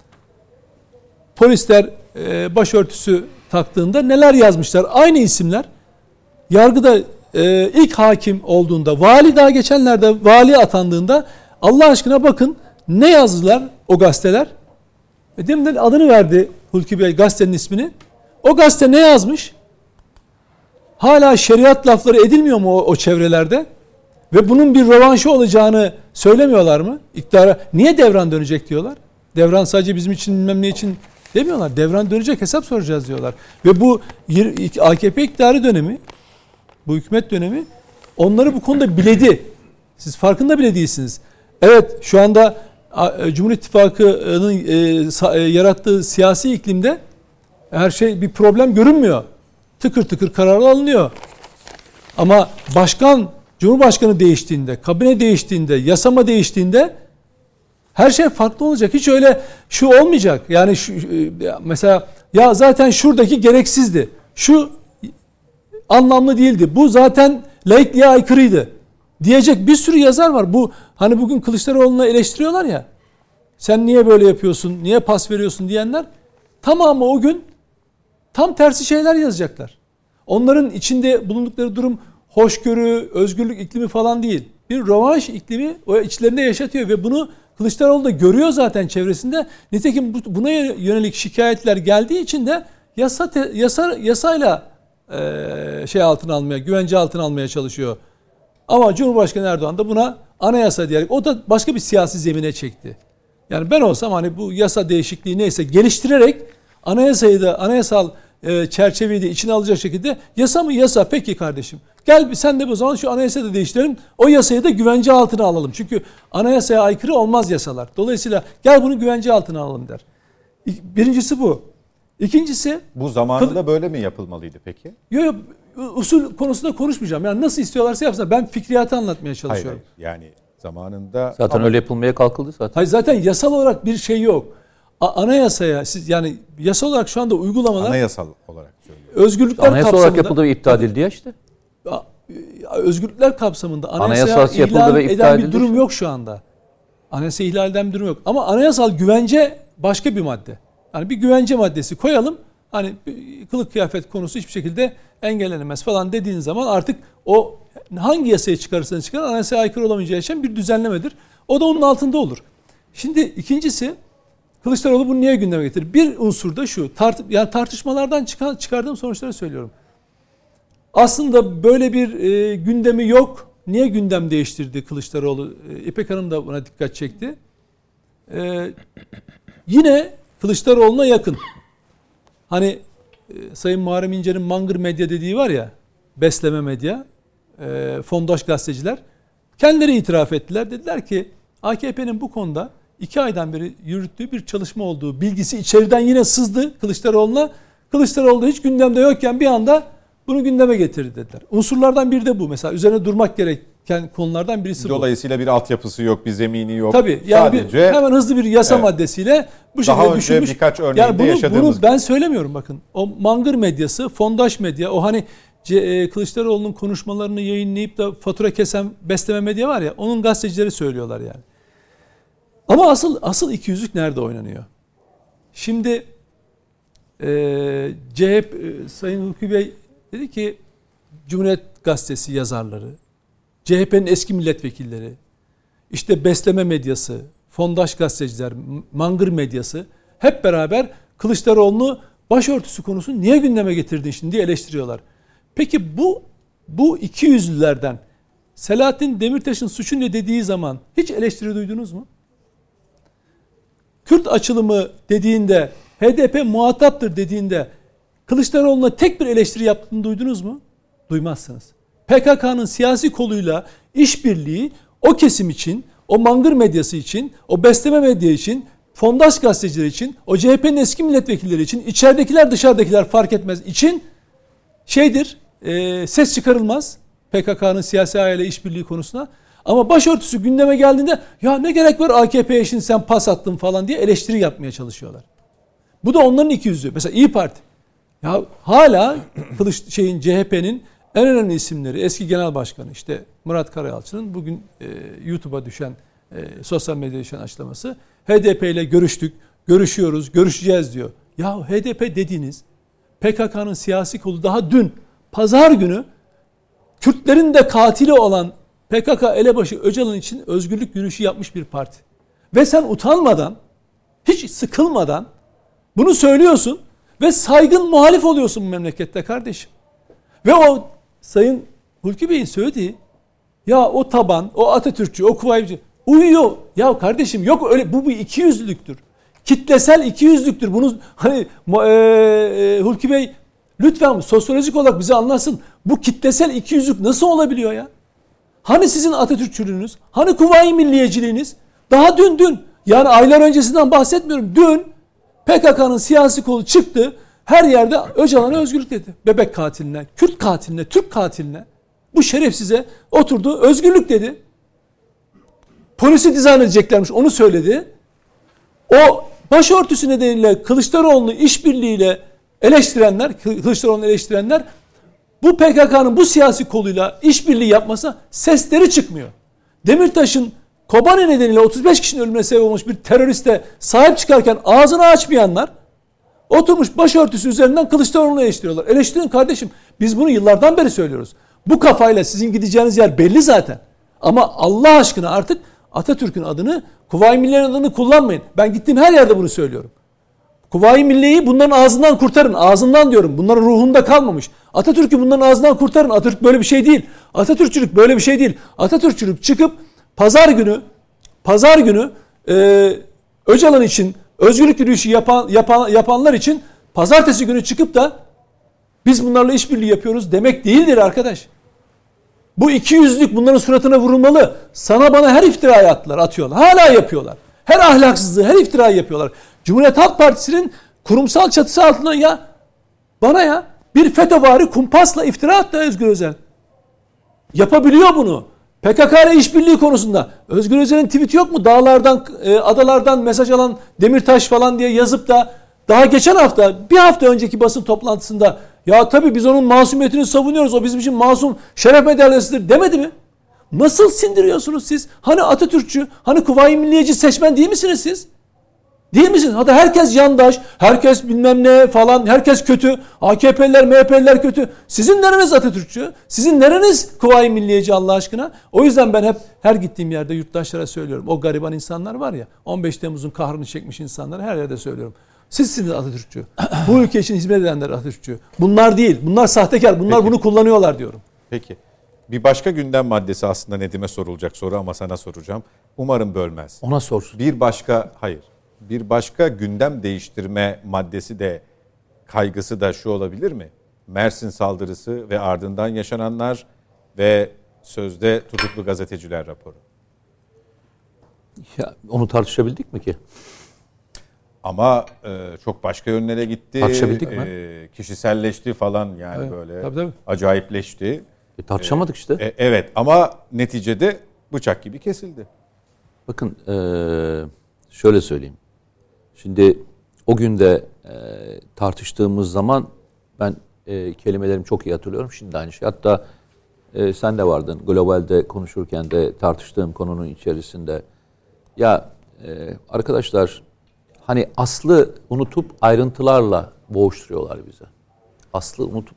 Polisler e, başörtüsü taktığında neler yazmışlar? Aynı isimler. Yargıda e, ilk hakim olduğunda, vali daha geçenlerde vali atandığında Allah aşkına bakın ne yazdılar o gazeteler? E, deminden adını verdi Hulki Bey gazetenin ismini. O gazete ne yazmış? Hala şeriat lafları edilmiyor mu o, o çevrelerde? Ve bunun bir rövanşı olacağını söylemiyorlar mı? İktidara niye devran dönecek diyorlar? Devran sadece bizim için bilmem ne için demiyorlar. Devran dönecek hesap soracağız diyorlar. Ve bu AKP iktidarı dönemi, bu hükümet dönemi onları bu konuda biledi. Siz farkında bile değilsiniz. Evet şu anda e, Cumhur İttifakı'nın e, e, yarattığı siyasi iklimde her şey bir problem görünmüyor. Tıkır tıkır kararlar alınıyor. Ama başkan, Cumhurbaşkanı değiştiğinde, kabine değiştiğinde, yasama değiştiğinde her şey farklı olacak. Hiç öyle şu olmayacak. Yani şu, mesela ya zaten şuradaki gereksizdi. Şu anlamlı değildi. Bu zaten laikliğe aykırıydı. Diyecek bir sürü yazar var. Bu hani bugün Kılıçdaroğlu'na eleştiriyorlar ya. Sen niye böyle yapıyorsun? Niye pas veriyorsun diyenler tamamı o gün tam tersi şeyler yazacaklar. Onların içinde bulundukları durum hoşgörü, özgürlük iklimi falan değil. Bir rövanş iklimi o içlerinde yaşatıyor ve bunu Kılıçdaroğlu da görüyor zaten çevresinde. Nitekim bu- buna yönelik şikayetler geldiği için de yasa yasa yasayla şey altına almaya, güvence altına almaya çalışıyor. Ama Cumhurbaşkanı Erdoğan da buna anayasa diyerek o da başka bir siyasi zemine çekti. Yani ben olsam hani bu yasa değişikliği neyse geliştirerek anayasayı da anayasal e, çerçeveyi de içine alacak şekilde yasa mı yasa peki kardeşim. Gel sen de bu zaman şu anayasayı da değiştirelim. O yasayı da güvence altına alalım. Çünkü anayasaya aykırı olmaz yasalar. Dolayısıyla gel bunu güvence altına alalım der. Birincisi bu. İkincisi Bu zamanında böyle mi yapılmalıydı peki? yo, yo, usul konusunda konuşmayacağım. Yani nasıl istiyorlarsa yapsınlar. Ben fikriyatı anlatmaya çalışıyorum. hayır. Yani zamanında Zaten ama öyle yapılmaya kalkıldı zaten. Hayır zaten yasal olarak bir şey yok. A- anayasaya siz yani yasal olarak şu anda uygulamalar anayasal olarak söylüyorum. özgürlükler Anayasa olarak kapsamında yapıldı ve iptal edildi ya işte. Özgürlükler kapsamında anayasaya Anayasası yapıldı ihlal ve iptal eden bir durum yok şu anda. Anayasa ihlal eden bir durum yok. Ama anayasal güvence başka bir madde. Yani bir güvence maddesi koyalım. Hani kılık kıyafet konusu hiçbir şekilde engellenemez falan dediğin zaman artık o hangi yasayı çıkarırsanız çıkar anayasaya aykırı olamayacağı için bir düzenlemedir. O da onun altında olur. Şimdi ikincisi Kılıçdaroğlu bunu niye gündeme getirir? Bir unsur da şu. Tart yani tartışmalardan çıkan çıkardığım sonuçları söylüyorum. Aslında böyle bir e, gündemi yok. Niye gündem değiştirdi Kılıçdaroğlu? E, İpek Hanım da buna dikkat çekti. E, yine Kılıçdaroğlu'na yakın. Hani e, Sayın Muharrem İnce'nin mangır medya dediği var ya, besleme medya, e, fondaş gazeteciler. Kendileri itiraf ettiler. Dediler ki AKP'nin bu konuda iki aydan beri yürüttüğü bir çalışma olduğu bilgisi içeriden yine sızdı Kılıçdaroğlu'na. Kılıçdaroğlu da hiç gündemde yokken bir anda bunu gündeme getirdi dediler. Unsurlardan biri de bu. Mesela üzerine durmak gereken konulardan birisi bu. Dolayısıyla bir altyapısı yok, bir zemini yok. Tabii yani Sadece bir, hemen hızlı bir yasa Evet. maddesiyle bu Daha şekilde önce düşünmüş. birkaç örneğinde yani bunu, yaşadığımız bunu ben söylemiyorum bakın. O mangır medyası, fondaş medya, o hani e, Kılıçdaroğlu'nun konuşmalarını yayınlayıp da fatura kesen besleme medya var ya, onun gazetecileri söylüyorlar yani. Ama asıl asıl ikiyüzlük nerede oynanıyor? Şimdi e, CHP e, Sayın Hulki Bey dedi ki Cumhuriyet Gazetesi yazarları, CHP'nin eski milletvekilleri, işte besleme medyası, fondaş gazeteciler, mangır medyası hep beraber Kılıçdaroğlu'nu başörtüsü konusunu niye gündeme getirdin şimdi diye eleştiriyorlar. Peki bu bu iki yüzlülerden Selahattin Demirtaş'ın suçu ne dediği zaman hiç eleştiri duydunuz mu? Kürt açılımı dediğinde, HDP muhataptır dediğinde Kılıçdaroğlu'na tek bir eleştiri yaptığını duydunuz mu? Duymazsınız. PKK'nın siyasi koluyla işbirliği o kesim için, o mangır medyası için, o besleme medya için, fondaş gazeteciler için, o CHP'nin eski milletvekilleri için, içeridekiler dışarıdakiler fark etmez için şeydir, e, ses çıkarılmaz PKK'nın siyasi aile işbirliği konusuna. Ama başörtüsü gündeme geldiğinde ya ne gerek var AKP'ye şimdi sen pas attın falan diye eleştiri yapmaya çalışıyorlar. Bu da onların iki yüzü. Mesela İyi Parti. Ya hala Kılıç şeyin CHP'nin en önemli isimleri eski genel başkanı işte Murat Karayalçı'nın bugün e, YouTube'a düşen e, sosyal medyaya düşen açıklaması HDP ile görüştük, görüşüyoruz, görüşeceğiz diyor. Ya HDP dediğiniz PKK'nın siyasi kolu daha dün pazar günü Kürtlerin de katili olan PKK elebaşı Öcalan için özgürlük yürüyüşü yapmış bir parti. Ve sen utanmadan, hiç sıkılmadan bunu söylüyorsun ve saygın muhalif oluyorsun bu memlekette kardeşim. Ve o Sayın Hulki Bey'in söylediği ya o taban, o Atatürkçü, o Kuvayici uyuyor. Ya kardeşim yok öyle bu bir ikiyüzlülüktür. Kitlesel ikiyüzlüktür. Bunu hani e, e, Hulki Bey lütfen sosyolojik olarak bize anlatsın. Bu kitlesel ikiyüzlük nasıl olabiliyor ya? Hani sizin Atatürkçülüğünüz? Hani Kuvayi Milliyeciliğiniz? Daha dün dün Yani aylar öncesinden bahsetmiyorum. Dün PKK'nın siyasi kolu çıktı. Her yerde Öcalan'a özgürlük dedi. Bebek katiline, Kürt katiline, Türk katiline. Bu şerefsize oturdu özgürlük dedi. Polisi dizayn edeceklermiş onu söyledi. O başörtüsü nedeniyle Kılıçdaroğlu'nu işbirliğiyle eleştirenler, Kılıçdaroğlu'nu eleştirenler bu PKK'nın bu siyasi koluyla işbirliği yapmasa sesleri çıkmıyor. Demirtaş'ın Kobani nedeniyle 35 kişinin ölümüne sebep olmuş bir teröriste sahip çıkarken ağzını açmayanlar oturmuş başörtüsü üzerinden Kılıçdaroğlu'nu eleştiriyorlar. Eleştirin kardeşim. Biz bunu yıllardan beri söylüyoruz. Bu kafayla sizin gideceğiniz yer belli zaten. Ama Allah aşkına artık Atatürk'ün adını, Kuvayi Milliye'nin adını kullanmayın. Ben gittiğim her yerde bunu söylüyorum. Kuvayi Milliye'yi bunların ağzından kurtarın. Ağzından diyorum. Bunların ruhunda kalmamış. Atatürk'ü bunların ağzından kurtarın. Atatürk böyle bir şey değil. Atatürkçülük böyle bir şey değil. Atatürkçülük çıkıp pazar günü pazar günü e, Öcalan için özgürlük yürüyüşü yapan, yapan, yapanlar için pazartesi günü çıkıp da biz bunlarla işbirliği yapıyoruz demek değildir arkadaş. Bu iki yüzlük bunların suratına vurulmalı. Sana bana her iftirayı attılar, atıyorlar. Hala yapıyorlar. Her ahlaksızlığı, her iftirayı yapıyorlar. Cumhuriyet Halk Partisi'nin kurumsal çatısı altında ya bana ya bir FETÖ'vari kumpasla iftira attı Özgür Özel. Yapabiliyor bunu. PKK ile işbirliği konusunda. Özgür Özel'in tweet'i yok mu? Dağlardan, e, adalardan mesaj alan Demirtaş falan diye yazıp da daha geçen hafta, bir hafta önceki basın toplantısında ya tabii biz onun masumiyetini savunuyoruz. O bizim için masum şeref madalyasıdır demedi mi? Nasıl sindiriyorsunuz siz? Hani Atatürkçü, hani Kuvayi Milliyeci seçmen değil misiniz siz? Değil misiniz? Hatta herkes yandaş, herkes bilmem ne falan, herkes kötü. AKP'liler, MHP'liler kötü. Sizin nereniz Atatürkçü? Sizin nereniz Kuvayi Milliyeci Allah aşkına? O yüzden ben hep her gittiğim yerde yurttaşlara söylüyorum. O gariban insanlar var ya, 15 Temmuz'un kahrını çekmiş insanlara her yerde söylüyorum. Sizsiniz Atatürkçü. (clears throat) Bu ülke için hizmet edenler Atatürkçü. Bunlar değil. Bunlar sahtekar. Bunlar Peki. bunu kullanıyorlar diyorum. Peki. Bir başka gündem maddesi aslında Nedim'e sorulacak soru ama sana soracağım. Umarım bölmez. Ona sorsun. Bir başka hayır. Bir başka gündem değiştirme maddesi de kaygısı da şu olabilir mi? Mersin saldırısı ve ardından yaşananlar ve sözde tutuklu gazeteciler raporu. Ya, onu tartışabildik mi ki? Ama e, çok başka yönlere gitti. Tartışabildik mi? E, kişiselleşti falan yani Evet, böyle. tabii, tabii. Acayipleşti. E, tartışamadık işte. E, evet ama neticede bıçak gibi kesildi. Bakın eee, şöyle söyleyeyim. Şimdi o günde eee, tartıştığımız zaman ben eee, kelimelerimi çok iyi hatırlıyorum. Şimdi aynı şey. Hatta eee, sen de vardın. Globalde konuşurken de tartıştığım konunun içerisinde. Ya eee, arkadaşlar hani aslı unutup ayrıntılarla boğuşturuyorlar bize. Aslı unutup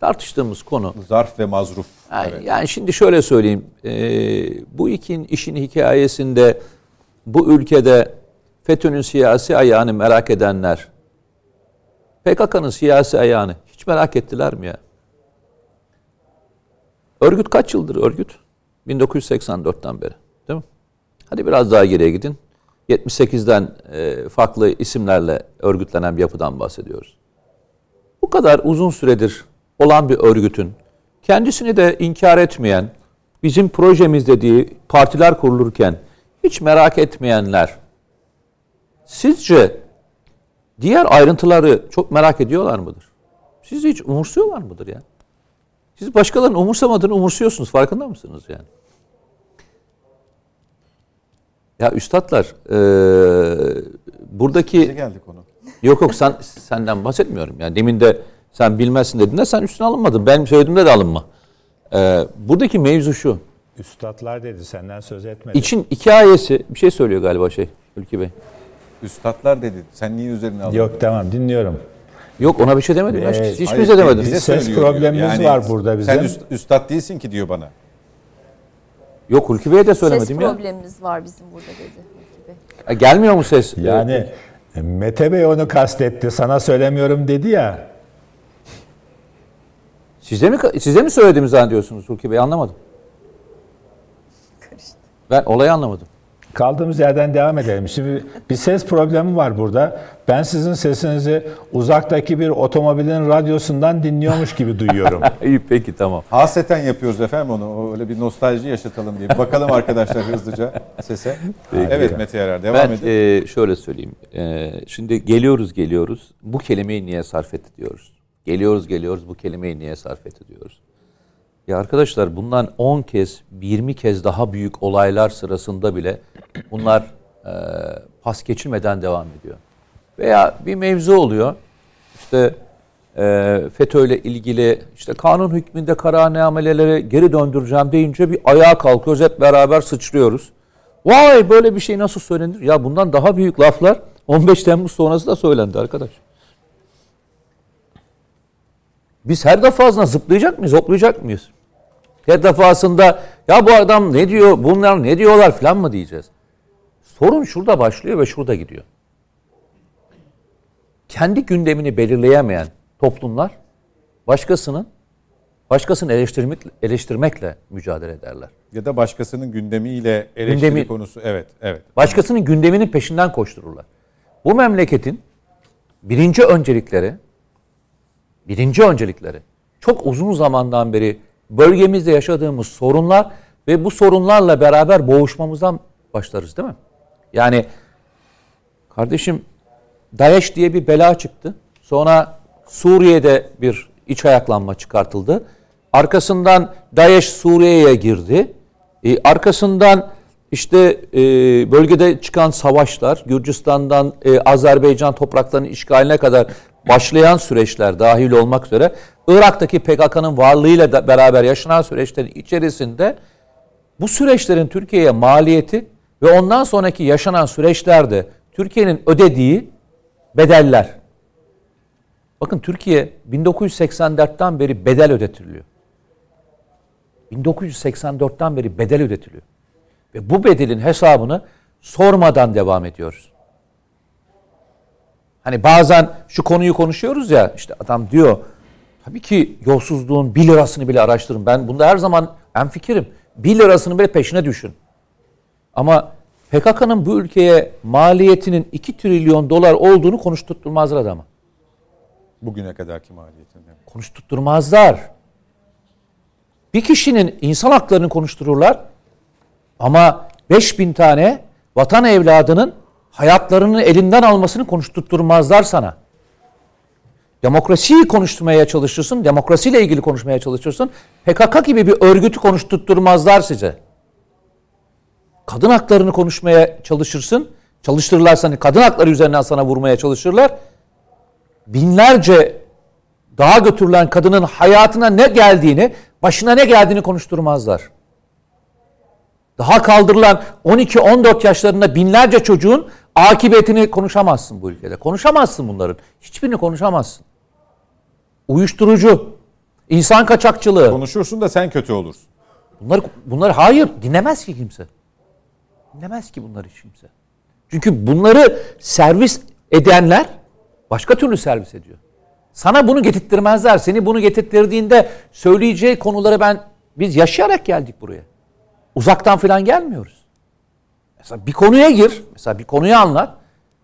tartıştığımız konu Zarf ve mazruf. yani, Evet. yani şimdi şöyle söyleyeyim. e, bu ikin işin hikayesinde bu ülkede FETÖ'nün siyasi ayağını merak edenler PKK'nın siyasi ayağını hiç merak ettiler mi ya? Örgüt kaç yıldır örgüt? 1984'ten beri. Değil mi? Hadi biraz daha geriye gidin. 78'den e, farklı isimlerle örgütlenen bir yapıdan bahsediyoruz bu kadar uzun süredir olan bir örgütün kendisini de inkar etmeyen, bizim projemiz dediği partiler kurulurken hiç merak etmeyenler sizce diğer ayrıntıları çok merak ediyorlar mıdır? Siz hiç umursuyorlar mıdır ya? Siz başkalarının umursamadığını umursuyorsunuz. Farkında mısınız yani? Ya üstadlar, eee, buradaki... Bize geldi konu. Yok yok sen senden bahsetmiyorum. Yani demin de sen bilmezsin dediğinde sen üstüne alınmadın. Benim söylediğimde de alınma. Ee, buradaki mevzu şu. Üstadlar dedi senden söz etmedi. İçin hikayesi bir şey söylüyor galiba şey Ülkü Bey. Üstadlar dedi. Sen niye üzerine aldın? Yok tamam dinliyorum. Yok ona bir şey demedim. Ee, Hiç Hayır, bize demedim. bize Ses söylüyor problemimiz diyor. var burada Sen bizim. üst- üstad değilsin ki diyor bana. Yok Ülkü Bey'e de Ses söylemedim ya. problemimiz var bizim burada dedi. Hulki Bey. Ha, Gelmiyor mu ses? Yani e, Mete Bey onu kastetti. Sana söylemiyorum dedi ya. Size mi size mi söylediğimi zannediyorsunuz Ülkü Bey? Anlamadım. Ben olayı anlamadım. Kaldığımız yerden devam edelim. Şimdi bir ses problemi var burada. Ben sizin sesinizi uzaktaki bir otomobilin radyosundan dinliyormuş gibi duyuyorum. (laughs) İyi peki tamam. Haseten yapıyoruz efendim onu. Öyle bir nostalji yaşatalım diye. Bakalım arkadaşlar hızlıca sese. Evet Mete Yarar devam Ben edin. e, şöyle söyleyeyim. E, şimdi geliyoruz geliyoruz. Bu kelimeyi niye sarf etti diyoruz. Geliyoruz geliyoruz bu kelimeyi niye sarf etti diyoruz. Ya arkadaşlar bundan 10 kez, 20 kez daha büyük olaylar sırasında bile bunlar e, pas geçirmeden devam ediyor. Veya bir mevzu oluyor. İşte e, FETÖ'yle ilgili işte kanun hükmünde kararnameleri geri döndüreceğim deyince bir ayağa kalkıyoruz hep beraber sıçrıyoruz. Vay böyle bir şey nasıl söylenir? Ya bundan daha büyük laflar 15 Temmuz sonrası da söylendi arkadaş. Biz her defasında zıplayacak mıyız, hoplayacak mıyız? Her defasında ya bu adam ne diyor, bunlar ne diyorlar falan mı diyeceğiz? Sorun şurada başlıyor ve şurada gidiyor. Kendi gündemini belirleyemeyen toplumlar başkasının başkasını eleştirmek, eleştirmekle mücadele ederler. Ya da başkasının gündemiyle eleştiri Gündemi- konusu. Evet, evet. Başkasının gündeminin peşinden koştururlar. Bu memleketin birinci öncelikleri, birinci öncelikleri çok uzun zamandan beri bölgemizde yaşadığımız sorunlar ve bu sorunlarla beraber boğuşmamızdan başlarız değil mi? Yani kardeşim DAEŞ diye bir bela çıktı. Sonra Suriye'de bir iç ayaklanma çıkartıldı. Arkasından DAEŞ Suriye'ye girdi. E, arkasından işte e, bölgede çıkan savaşlar, Gürcistan'dan e, Azerbaycan topraklarının işgaline kadar başlayan süreçler dahil olmak üzere Irak'taki PKK'nın varlığıyla da beraber yaşanan süreçlerin içerisinde bu süreçlerin Türkiye'ye maliyeti ve ondan sonraki yaşanan süreçlerde Türkiye'nin ödediği bedeller. Bakın Türkiye 1984'ten beri bedel ödetiliyor. 1984'ten beri bedel ödetiliyor. Ve bu bedelin hesabını sormadan devam ediyoruz. Hani bazen şu konuyu konuşuyoruz ya işte adam diyor tabii ki yolsuzluğun 1 lirasını bile araştırın. Ben bunda her zaman en fikrim. 1 lirasını bile peşine düşün. Ama PKK'nın bu ülkeye maliyetinin 2 trilyon dolar olduğunu konuşturtmazlar adama. Bugüne kadarki maliyetinde. Konuşturtmazlar. Bir kişinin insan haklarını konuştururlar ama 5000 tane vatan evladının hayatlarını elinden almasını konuşturtmazlar sana. Demokrasiyi konuşturmaya çalışırsın, demokrasiyle ilgili konuşmaya çalışırsın. PKK gibi bir örgütü konuşturtmazlar size. Kadın haklarını konuşmaya çalışırsın. Çalıştırırlar seni, kadın hakları üzerinden sana vurmaya çalışırlar. Binlerce daha götürülen kadının hayatına ne geldiğini, başına ne geldiğini konuşturmazlar. Daha kaldırılan 12-14 yaşlarında binlerce çocuğun akıbetini konuşamazsın bu ülkede. Konuşamazsın bunların. Hiçbirini konuşamazsın. Uyuşturucu, insan kaçakçılığı. Konuşursun da sen kötü olursun. Bunlar, bunlar hayır dinlemez ki kimse. Dinlemez ki bunları hiç kimse. Çünkü bunları servis edenler başka türlü servis ediyor. Sana bunu getirttirmezler. Seni bunu getirttirdiğinde söyleyeceği konuları ben biz yaşayarak geldik buraya. Uzaktan falan gelmiyoruz. Mesela bir konuya gir, mesela bir konuyu anlat.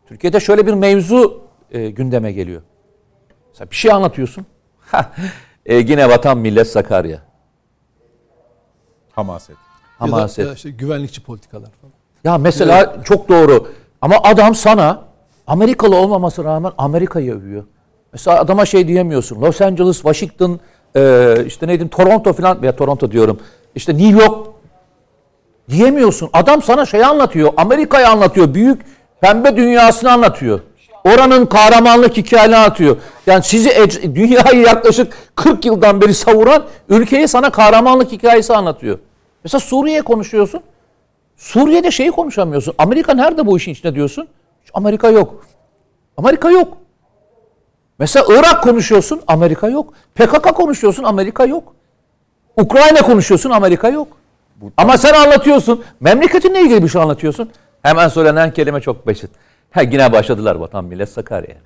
Türkiye'de şöyle bir mevzu e, gündeme geliyor. Mesela bir şey anlatıyorsun. (laughs) e, yine vatan millet Sakarya. Hamaset. Hamaset. Ya da, ya işte güvenlikçi politikalar falan. Ya mesela çok doğru. Ama adam sana Amerikalı olmaması rağmen Amerika'yı övüyor. Mesela adama şey diyemiyorsun. Los Angeles, Washington, e, işte neydi Toronto falan veya Toronto diyorum. İşte New York diyemiyorsun. Adam sana şey anlatıyor. Amerika'yı anlatıyor. Büyük pembe dünyasını anlatıyor. Oranın kahramanlık hikayelerini anlatıyor. Yani sizi ec- dünyayı yaklaşık 40 yıldan beri savuran ülkeyi sana kahramanlık hikayesi anlatıyor. Mesela Suriye konuşuyorsun. Suriye'de şeyi konuşamıyorsun. Amerika nerede bu işin içinde diyorsun? Amerika yok. Amerika yok. Mesela Irak konuşuyorsun, Amerika yok. PKK konuşuyorsun, Amerika yok. Ukrayna konuşuyorsun, Amerika yok. Ama sen anlatıyorsun. Memleketinle ilgili bir şey anlatıyorsun. Hemen söylenen kelime çok basit. Ha yine başladılar vatan millet Sakarya.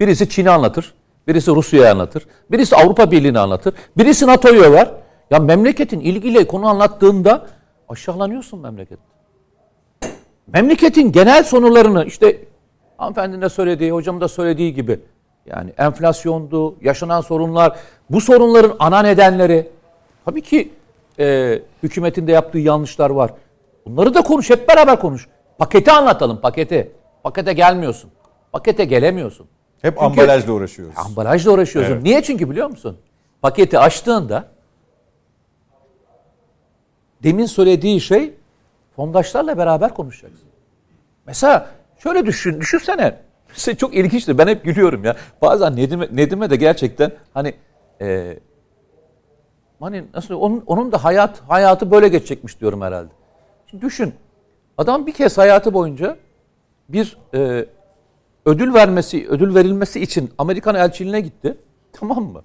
Birisi Çin'i anlatır. Birisi Rusya'yı anlatır. Birisi Avrupa Birliği'ni anlatır. Birisi NATO'yu över. Ya memleketin ilgili konu anlattığında aşağılanıyorsun memleket. memleketin genel sorularını işte hanımefendinin de söylediği, hocamın da söylediği gibi yani enflasyondu, yaşanan sorunlar, bu sorunların ana nedenleri tabii ki e, hükümetin de yaptığı yanlışlar var. Bunları da konuş, hep beraber konuş. Paketi anlatalım, paketi. Pakete gelmiyorsun. Pakete gelemiyorsun. Hep Çünkü- ambalajla uğraşıyoruz. Ambalajla uğraşıyorsun. Evet. Niye? Çünkü biliyor musun? Paketi açtığında demin söylediği şey fondaşlarla beraber konuşacaksın. Mesela şöyle düşün, düşünsene. Mesela (laughs) çok ilginçtir. Ben hep gülüyorum ya. Bazen Nedim'e, Nedim'e de gerçekten hani e, hani nasıl onun, onun da hayat hayatı böyle geçecekmiş diyorum herhalde. Şimdi düşün. Adam bir kez hayatı boyunca bir e, ödül vermesi, ödül verilmesi için Amerikan elçiliğine gitti. (laughs) Tamam mı?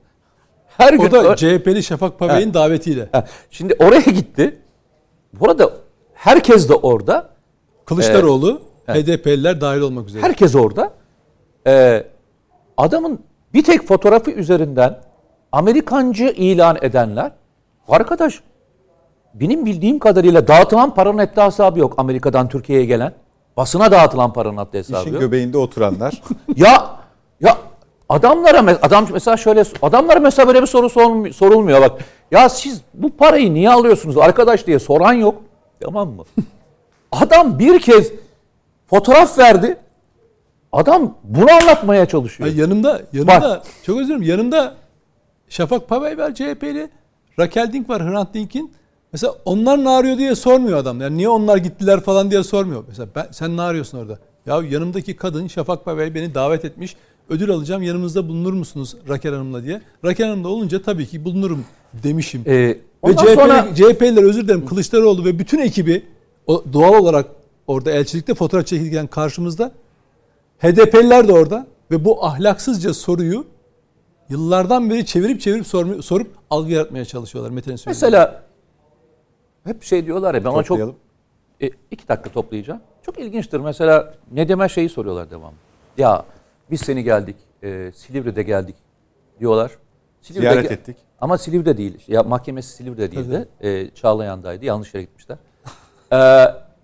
Her gün O da ö- CHP'li Şafak Pavey'in davetiyle. Ha, Şimdi oraya gitti. Bu arada herkes de orada. Kılıçdaroğlu, HDP'liler dahil olmak üzere. Herkes orada. Ee, adamın bir tek fotoğrafı üzerinden Amerikancı ilan edenler arkadaş benim bildiğim kadarıyla dağıtılan paranın haddi hesabı yok Amerika'dan Türkiye'ye gelen. Basına dağıtılan paranın haddi hesabı İşin yok. göbeğinde oturanlar. (laughs) Ya ya adamlara adam mesela şöyle adamlara mesela böyle bir soru sorulmuyor, bak. Ya siz bu parayı niye alıyorsunuz arkadaş diye soran yok. Tamam mı? (laughs) Adam bir kez fotoğraf verdi. Adam bunu anlatmaya çalışıyor. Ay yanımda, yanımda çok özür dilerim. Yanımda Şafak Pavey var CHP'li. Raquel Dink var Hrant Dink'in. Mesela onlar ne arıyor diye sormuyor adam. Yani niye onlar gittiler falan diye sormuyor. Mesela ben, sen ne arıyorsun orada? Ya yanımdaki kadın Şafak Pavey beni davet etmiş. Ödül alacağım yanımızda bulunur musunuz Raquel Hanım'la diye. Raquel Hanım'la olunca tabii ki bulunurum demişim. Ee, Ve CHP'li, sonra CHP'liler özür dilerim Kılıçdaroğlu ve bütün ekibi o doğal olarak orada elçilikte fotoğraf çekilirken karşımızda HDP'liler de orada ve bu ahlaksızca soruyu yıllardan beri çevirip çevirip sormu- sorup algı yaratmaya çalışıyorlar Metin'in söylediği. mesela hep şey diyorlar ya ben ona çok. E, iki dakika toplayacağım. Çok ilginçtir. Mesela Nedim'e şeyi soruyorlar devamlı. Ya biz seni geldik, e, Silivri'de geldik diyorlar. Silivri'de Ziyaret ge- ettik. Ama Silivri'de değil. Ya mahkemesi Silivri'de değildi. E, Çağlayan'daydı. Yanlış yere gitmişler. E,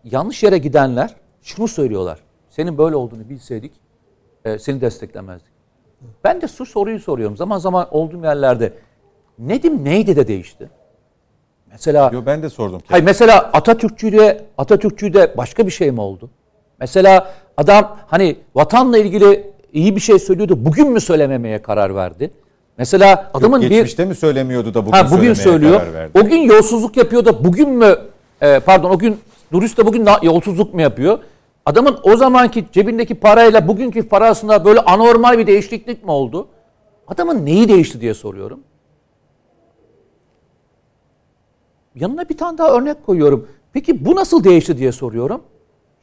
yanlış yere gidenler şunu söylüyorlar. Senin böyle olduğunu bilseydik e, seni desteklemezdik. Ben de şu soruyu soruyorum. Zaman zaman olduğum yerlerde Nedim neydi de değişti? Mesela Yo ben de sordum. Hayır mesela Atatürkçü'de Atatürkçü'de başka bir şey mi oldu? Mesela adam hani vatanla ilgili iyi bir şey söylüyordu. Bugün mü söylememeye karar verdi? Mesela adamın Yok, bir geçmişte mi söylemiyordu da bugün, ha, bugün söylüyor. karar verdi? O gün yolsuzluk yapıyor da bugün mü e, pardon o gün Durust da bugün yolsuzluk mu yapıyor? Adamın o zamanki cebindeki parayla bugünkü parasında böyle anormal bir değişiklik mi oldu? Adamın neyi değişti diye soruyorum. Yanına bir tane daha örnek koyuyorum. Peki bu nasıl değişti diye soruyorum.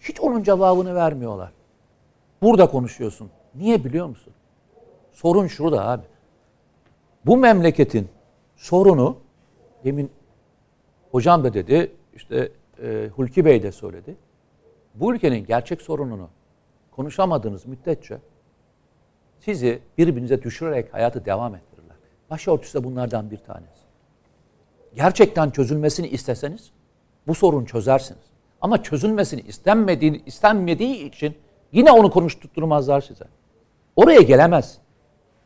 Hiç onun cevabını vermiyorlar. Burada konuşuyorsun. Niye biliyor musun? Sorun şurada abi. Bu memleketin sorunu demin hocam da dedi, işte e, Hulki Bey de söyledi. Bu ülkenin gerçek sorununu konuşamadığınız müddetçe sizi birbirinize düşürerek hayatı devam ettirirler. Başörtüsü de bunlardan bir tanesi. Gerçekten çözülmesini isteseniz bu sorun çözersiniz. Ama çözülmesini istenmediği, istenmediği için yine onu konuşturtmazlar size. Oraya gelemez.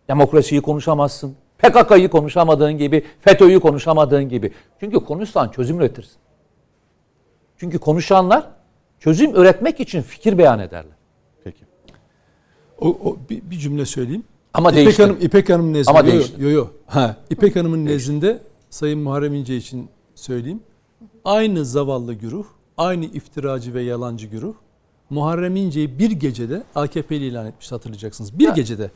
Demokrasiyi konuşamazsın. PKK'yı konuşamadığın gibi, FETÖ'yü konuşamadığın gibi. Çünkü konuşsan çözüm üretirsin. Çünkü konuşanlar çözüm üretmek için fikir beyan ederler. Peki. O, o bir, bir cümle söyleyeyim. Ama İpek değişti. Hanım İpek Hanım'ın nezdinde. Ama yo, değişti. Yo yo. Ha, İpek Hanım'ın nezdinde Sayın Muharrem İnce için söyleyeyim. Aynı zavallı güruh, aynı iftiracı ve yalancı güruh Muharrem İnce'yi bir gecede AKP'li ilan etmiş hatırlayacaksınız. Bir gecede.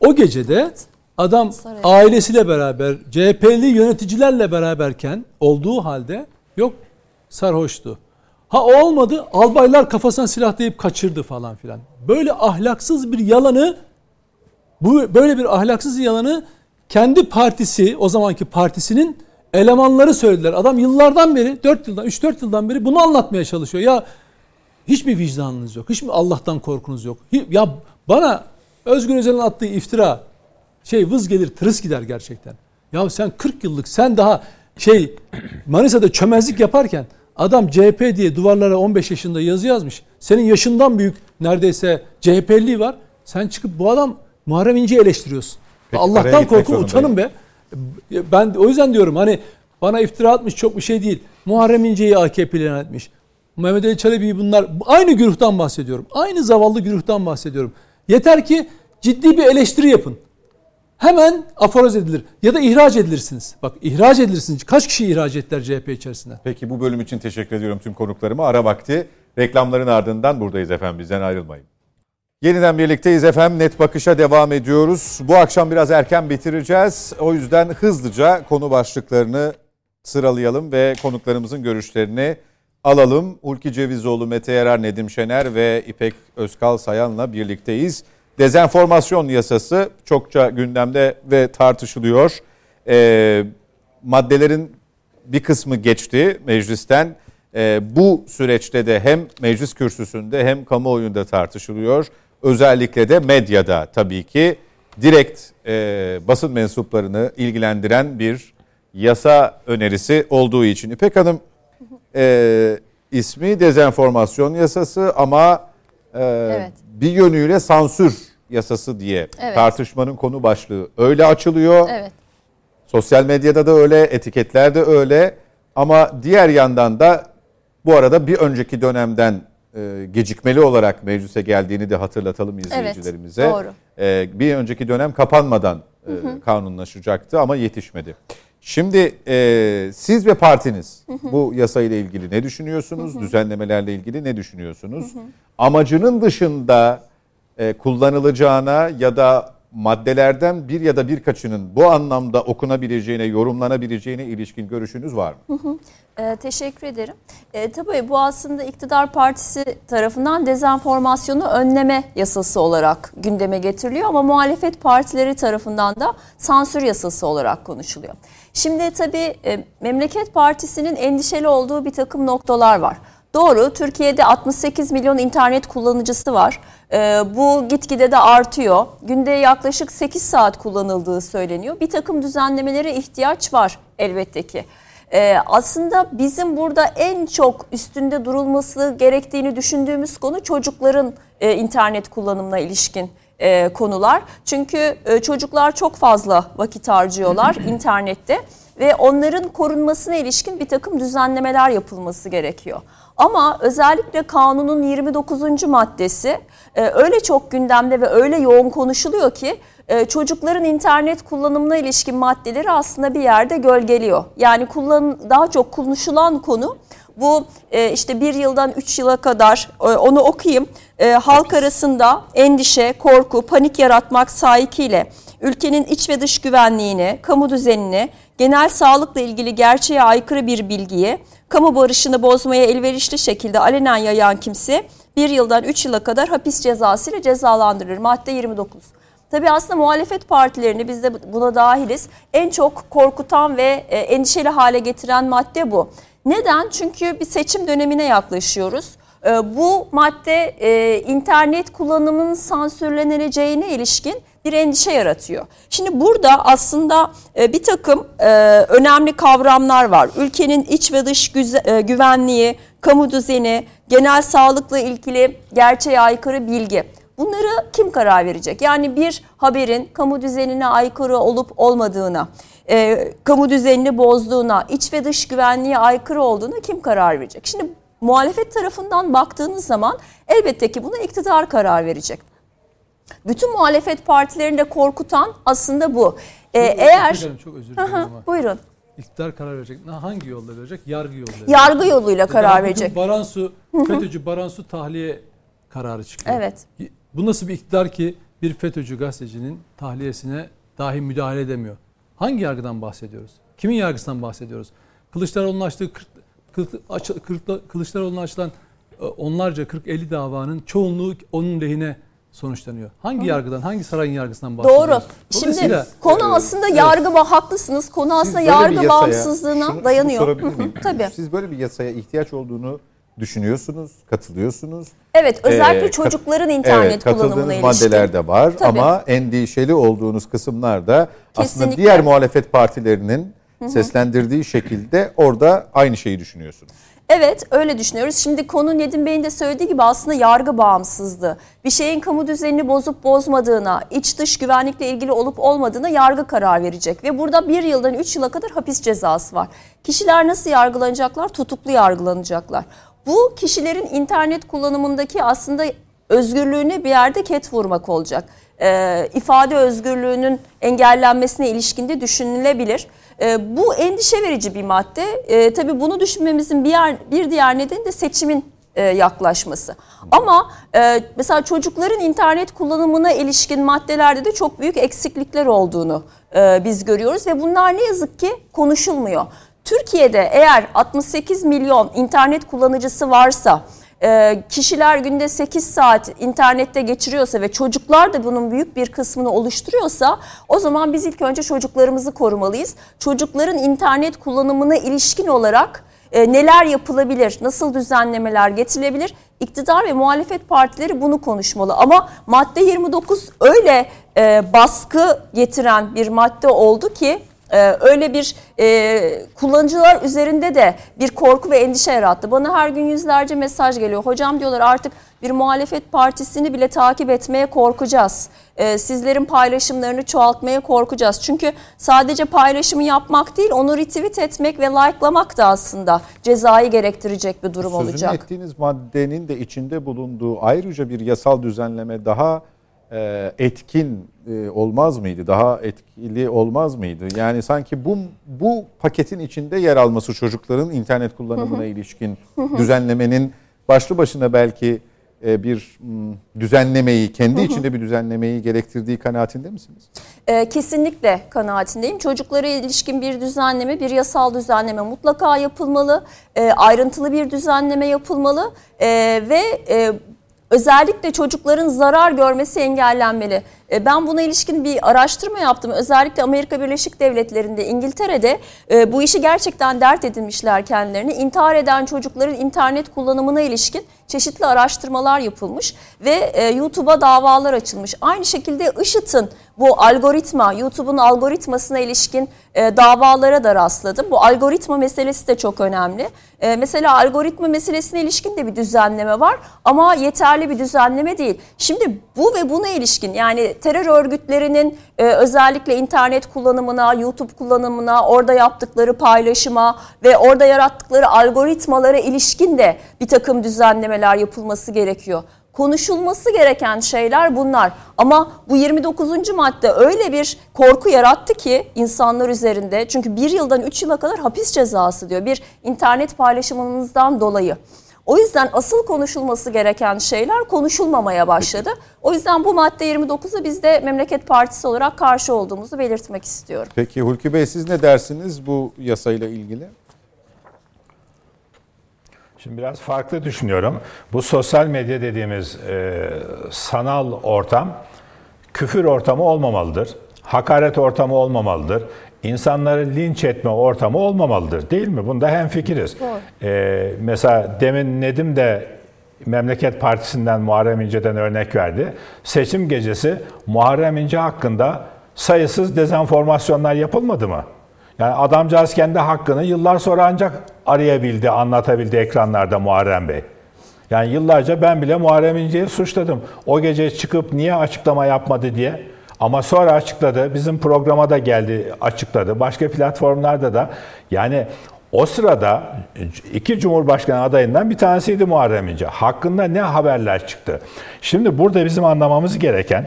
O gecede adam Saray. ailesiyle beraber CHP'li yöneticilerle beraberken olduğu halde yok sarhoştu. Ha olmadı albaylar kafasına silah deyip kaçırdı falan filan. Böyle ahlaksız bir yalanı bu böyle bir ahlaksız yalanı kendi partisi o zamanki partisinin elemanları söylediler. Adam yıllardan beri 4 yıldan 3-4 yıldan beri bunu anlatmaya çalışıyor. Ya hiç mi vicdanınız yok? Hiç mi Allah'tan korkunuz yok? Ya bana Özgür Özel'in attığı iftira şey vız gelir tırıs gider gerçekten. Ya sen 40 yıllık sen daha şey (clears throat) Manisa'da çömezlik yaparken adam CHP diye duvarlara 15 yaşında yazı yazmış. Senin yaşından büyük neredeyse CHP'li var. Sen çıkıp bu adam Muharrem İnce'yi eleştiriyorsun. Peki, Allah'tan korkun utanın be. Ben o yüzden diyorum hani bana iftira atmış çok bir şey değil. Muharrem İnce'yi AKP'li etmiş. Mehmet Ali Çelebi'yi bunlar aynı güruhtan bahsediyorum. Aynı zavallı güruhtan bahsediyorum. Yeter ki ciddi bir eleştiri yapın. Hemen aforoz edilir ya da ihraç edilirsiniz. Bak ihraç edilirsiniz. Kaç kişi ihraç ettiler CHP içerisinde? Peki bu bölüm için teşekkür ediyorum tüm konuklarıma. Ara vakti reklamların ardından buradayız efendim bizden ayrılmayın. Yeniden birlikteyiz efendim. Net bakışa devam ediyoruz. Bu akşam biraz erken bitireceğiz. O yüzden hızlıca konu başlıklarını sıralayalım ve konuklarımızın görüşlerini alalım. Hulki Cevizoğlu, Mete Yarar, Nedim Şener ve İpek Özkal Sayan'la birlikteyiz. Dezenformasyon yasası çokça gündemde ve tartışılıyor. Ee, maddelerin bir kısmı geçti meclisten. Ee, bu süreçte de hem meclis kürsüsünde hem kamuoyunda tartışılıyor. Özellikle de medyada tabii ki direkt e, basın mensuplarını ilgilendiren bir yasa önerisi olduğu için. İpek Hanım e, ismi dezenformasyon yasası ama e, Evet. bir yönüyle sansür yasası diye Evet. tartışmanın konu başlığı öyle açılıyor. Evet. Sosyal medyada da öyle, etiketler de öyle. Ama diğer yandan da bu arada bir önceki dönemden e, gecikmeli olarak meclise geldiğini de hatırlatalım izleyicilerimize. doğru. E, bir önceki dönem kapanmadan e, kanunlaşacaktı ama yetişmedi. Şimdi e, siz ve partiniz bu yasayla ilgili ne düşünüyorsunuz? Düzenlemelerle ilgili ne düşünüyorsunuz? Amacının dışında e, kullanılacağına ya da maddelerden bir ya da birkaçının bu anlamda okunabileceğine, yorumlanabileceğine ilişkin görüşünüz var mı? Ee, teşekkür ederim. Ee, tabii bu aslında iktidar partisi tarafından dezenformasyonu önleme yasası olarak gündeme getiriliyor ama muhalefet partileri tarafından da sansür yasası olarak konuşuluyor. Şimdi tabii e, Memleket Partisi'nin endişeli olduğu bir takım noktalar var. Doğru, Türkiye'de 68 milyon internet kullanıcısı var. Ee, bu gitgide de artıyor. Günde yaklaşık 8 saat kullanıldığı söyleniyor. Bir takım düzenlemelere ihtiyaç var elbette ki. Ee, aslında bizim burada en çok üstünde durulması gerektiğini düşündüğümüz konu çocukların e, internet kullanımına ilişkin e, konular. Çünkü e, çocuklar çok fazla vakit harcıyorlar (laughs) internette ve onların korunmasına ilişkin bir takım düzenlemeler yapılması gerekiyor. Ama özellikle kanunun 29. maddesi e, öyle çok gündemde ve öyle yoğun konuşuluyor ki e, çocukların internet kullanımına ilişkin maddeleri aslında bir yerde gölgeliyor. Yani kullan daha çok konuşulan konu bu e, işte bir yıldan üç yıla kadar onu okuyayım. Halk arasında endişe, korku, panik yaratmak sahikiyle ülkenin iç ve dış güvenliğini, kamu düzenini, genel sağlıkla ilgili gerçeğe aykırı bir bilgiyi, kamu barışını bozmaya elverişli şekilde alenen yayan kimse bir yıldan üç yıla kadar hapis cezası ile cezalandırılır. Madde 29. Tabii aslında muhalefet partilerini biz de buna dahiliz. En çok korkutan ve e, endişeli hale getiren madde bu. Neden? Çünkü bir seçim dönemine yaklaşıyoruz. E, Bu madde e, internet kullanımının sansürleneceğine ilişkin bir endişe yaratıyor. Şimdi burada aslında e, bir takım e, önemli kavramlar var. Ülkenin iç ve dış e, güvenliği, kamu düzeni, genel sağlıkla ilgili gerçeğe aykırı bilgi. Bunları kim karar verecek? Yani bir haberin kamu düzenine aykırı olup olmadığına, e, kamu düzenini bozduğuna, iç ve dış güvenliğe aykırı olduğuna kim karar verecek? Şimdi muhalefet tarafından baktığınız zaman elbette ki buna iktidar karar verecek. Bütün muhalefet partilerini de korkutan aslında bu. E, eğer Çok, çok özür dilerim hı, ama buyurun iktidar karar verecek. Hangi yolda verecek? Yargı yolda verecek. yargı yoluyla karar verecek. Baransu, FETÖ'cü Baransu tahliye kararı çıkıyor. Evet. Bu nasıl bir iktidar ki bir FETÖ'cü gazetecinin tahliyesine dahi müdahale edemiyor? Hangi yargıdan bahsediyoruz? Kimin yargısından bahsediyoruz? Kılıçdaroğlu'nun açtığı Kılıçdaroğlu'na açılan e, onlarca 40-50 davanın çoğunluğu onun lehine sonuçlanıyor. Hangi yargıdan, hangi sarayın yargısından bahsediyoruz? Doğru. Şimdi konu aslında yargı ba- haklısınız. Konu aslında yargı yasaya- bağımsızlığına şunu- şunu dayanıyor. sorabilir Hı hı, miyim? (laughs) Tabii. Siz böyle bir yasaya ihtiyaç olduğunu düşünüyorsunuz, katılıyorsunuz. Evet, özellikle Ee, çocukların internet evet, kullanımına katıldığınız ilişkin. maddeler de var Tabii. ama endişeli olduğunuz kısımlarda aslında Kesinlikle. diğer muhalefet partilerinin seslendirdiği şekilde orada aynı şeyi düşünüyorsunuz. Evet öyle düşünüyoruz. Şimdi konu Nedim Bey'in de söylediği gibi aslında yargı bağımsızlığı. Bir şeyin kamu düzenini bozup bozmadığına, iç dış güvenlikle ilgili olup olmadığına yargı karar verecek. Ve burada bir yıldan üç yıla kadar hapis cezası var. Kişiler nasıl yargılanacaklar? Tutuklu yargılanacaklar. Bu kişilerin internet kullanımındaki aslında özgürlüğüne bir yerde ket vurmak olacak. Ee, ifade özgürlüğünün engellenmesine ilişkinde düşünülebilir. Ee, bu endişe verici bir madde. Ee, tabii bunu düşünmemizin bir, yer, bir diğer nedeni de seçimin e, yaklaşması. Ama e, mesela çocukların internet kullanımına ilişkin maddelerde de çok büyük eksiklikler olduğunu e, biz görüyoruz ve bunlar ne yazık ki konuşulmuyor. Türkiye'de eğer 68 milyon internet kullanıcısı varsa e, kişiler günde 8 saat internette geçiriyorsa ve çocuklar da bunun büyük bir kısmını oluşturuyorsa o zaman biz ilk önce çocuklarımızı korumalıyız. Çocukların internet kullanımına ilişkin olarak e, neler yapılabilir, nasıl düzenlemeler getirilebilir? İktidar ve muhalefet partileri bunu konuşmalı. Ama madde 29 öyle e, baskı getiren bir madde oldu ki ee, öyle bir e, kullanıcılar üzerinde de bir korku ve endişe yarattı. Bana her gün yüzlerce mesaj geliyor. Hocam diyorlar artık bir muhalefet partisini bile takip etmeye korkacağız. Ee, sizlerin paylaşımlarını çoğaltmaya korkacağız. Çünkü sadece paylaşımı yapmak değil onu retweet etmek ve likelamak da aslında cezayı gerektirecek bir durum Sözünü olacak. ettiğiniz maddenin de içinde bulunduğu ayrıca bir yasal düzenleme daha etkin e, olmaz mıydı? Daha etkili olmaz mıydı? Yani sanki bu bu paketin içinde yer alması çocukların internet kullanımına ilişkin düzenlemenin başlı başına belki e, bir düzenlemeyi, kendi içinde bir düzenlemeyi gerektirdiği kanaatinde misiniz? E, kesinlikle kanaatindeyim. Çocuklara ilişkin bir düzenleme, bir yasal düzenleme mutlaka yapılmalı. E, ayrıntılı bir düzenleme yapılmalı. E, ve e, özellikle çocukların zarar görmesi engellenmeli. E, ben buna ilişkin bir araştırma yaptım. Özellikle Amerika Birleşik Devletleri'nde, İngiltere'de e, bu işi gerçekten dert edinmişler kendilerini. İntihar eden çocukların internet kullanımına ilişkin çeşitli araştırmalar yapılmış ve e, YouTube'a davalar açılmış. Aynı şekilde IŞİD'in bu algoritma, YouTube'un algoritmasına ilişkin e, davalara da rastladım. Bu algoritma meselesi de çok önemli. E, mesela algoritma meselesine ilişkin de bir düzenleme var ama yeterli bir düzenleme değil. Şimdi bu ve buna ilişkin yani terör örgütlerinin e, özellikle internet kullanımına, YouTube kullanımına, orada yaptıkları paylaşıma ve orada yarattıkları algoritmalara ilişkin de bir takım düzenlemeler yapılması gerekiyor konuşulması gereken şeyler bunlar. Ama bu 29. madde öyle bir korku yarattı ki insanlar üzerinde. Çünkü bir yıldan 3 yıla kadar hapis cezası diyor bir internet paylaşımınızdan dolayı. O yüzden asıl konuşulması gereken şeyler konuşulmamaya başladı. O yüzden bu madde 29'a biz de Memleket Partisi olarak karşı olduğumuzu belirtmek istiyorum. Peki Hulki Bey siz ne dersiniz bu yasayla ilgili? Şimdi biraz farklı düşünüyorum. Bu sosyal medya dediğimiz e, sanal ortam küfür ortamı olmamalıdır. Hakaret ortamı olmamalıdır. İnsanları linç etme ortamı olmamalıdır değil mi? Bunda hemfikiriz. Ee, mesela demin Nedim de Memleket Partisi'nden Muharrem İnce'den örnek verdi. Seçim gecesi Muharrem İnce hakkında sayısız dezenformasyonlar yapılmadı mı? Yani adamcağız kendi hakkını yıllar sonra ancak arayabildi, anlatabildi ekranlarda Muharrem Bey. Yani yıllarca ben bile Muharrem İnce'yi suçladım. O gece çıkıp niye açıklama yapmadı diye. Ama sonra açıkladı. Bizim programa da geldi açıkladı. Başka platformlarda da. Yani o sırada iki Cumhurbaşkanı adayından bir tanesiydi Muharrem İnce. Hakkında ne haberler çıktı? Şimdi burada bizim anlamamız gereken,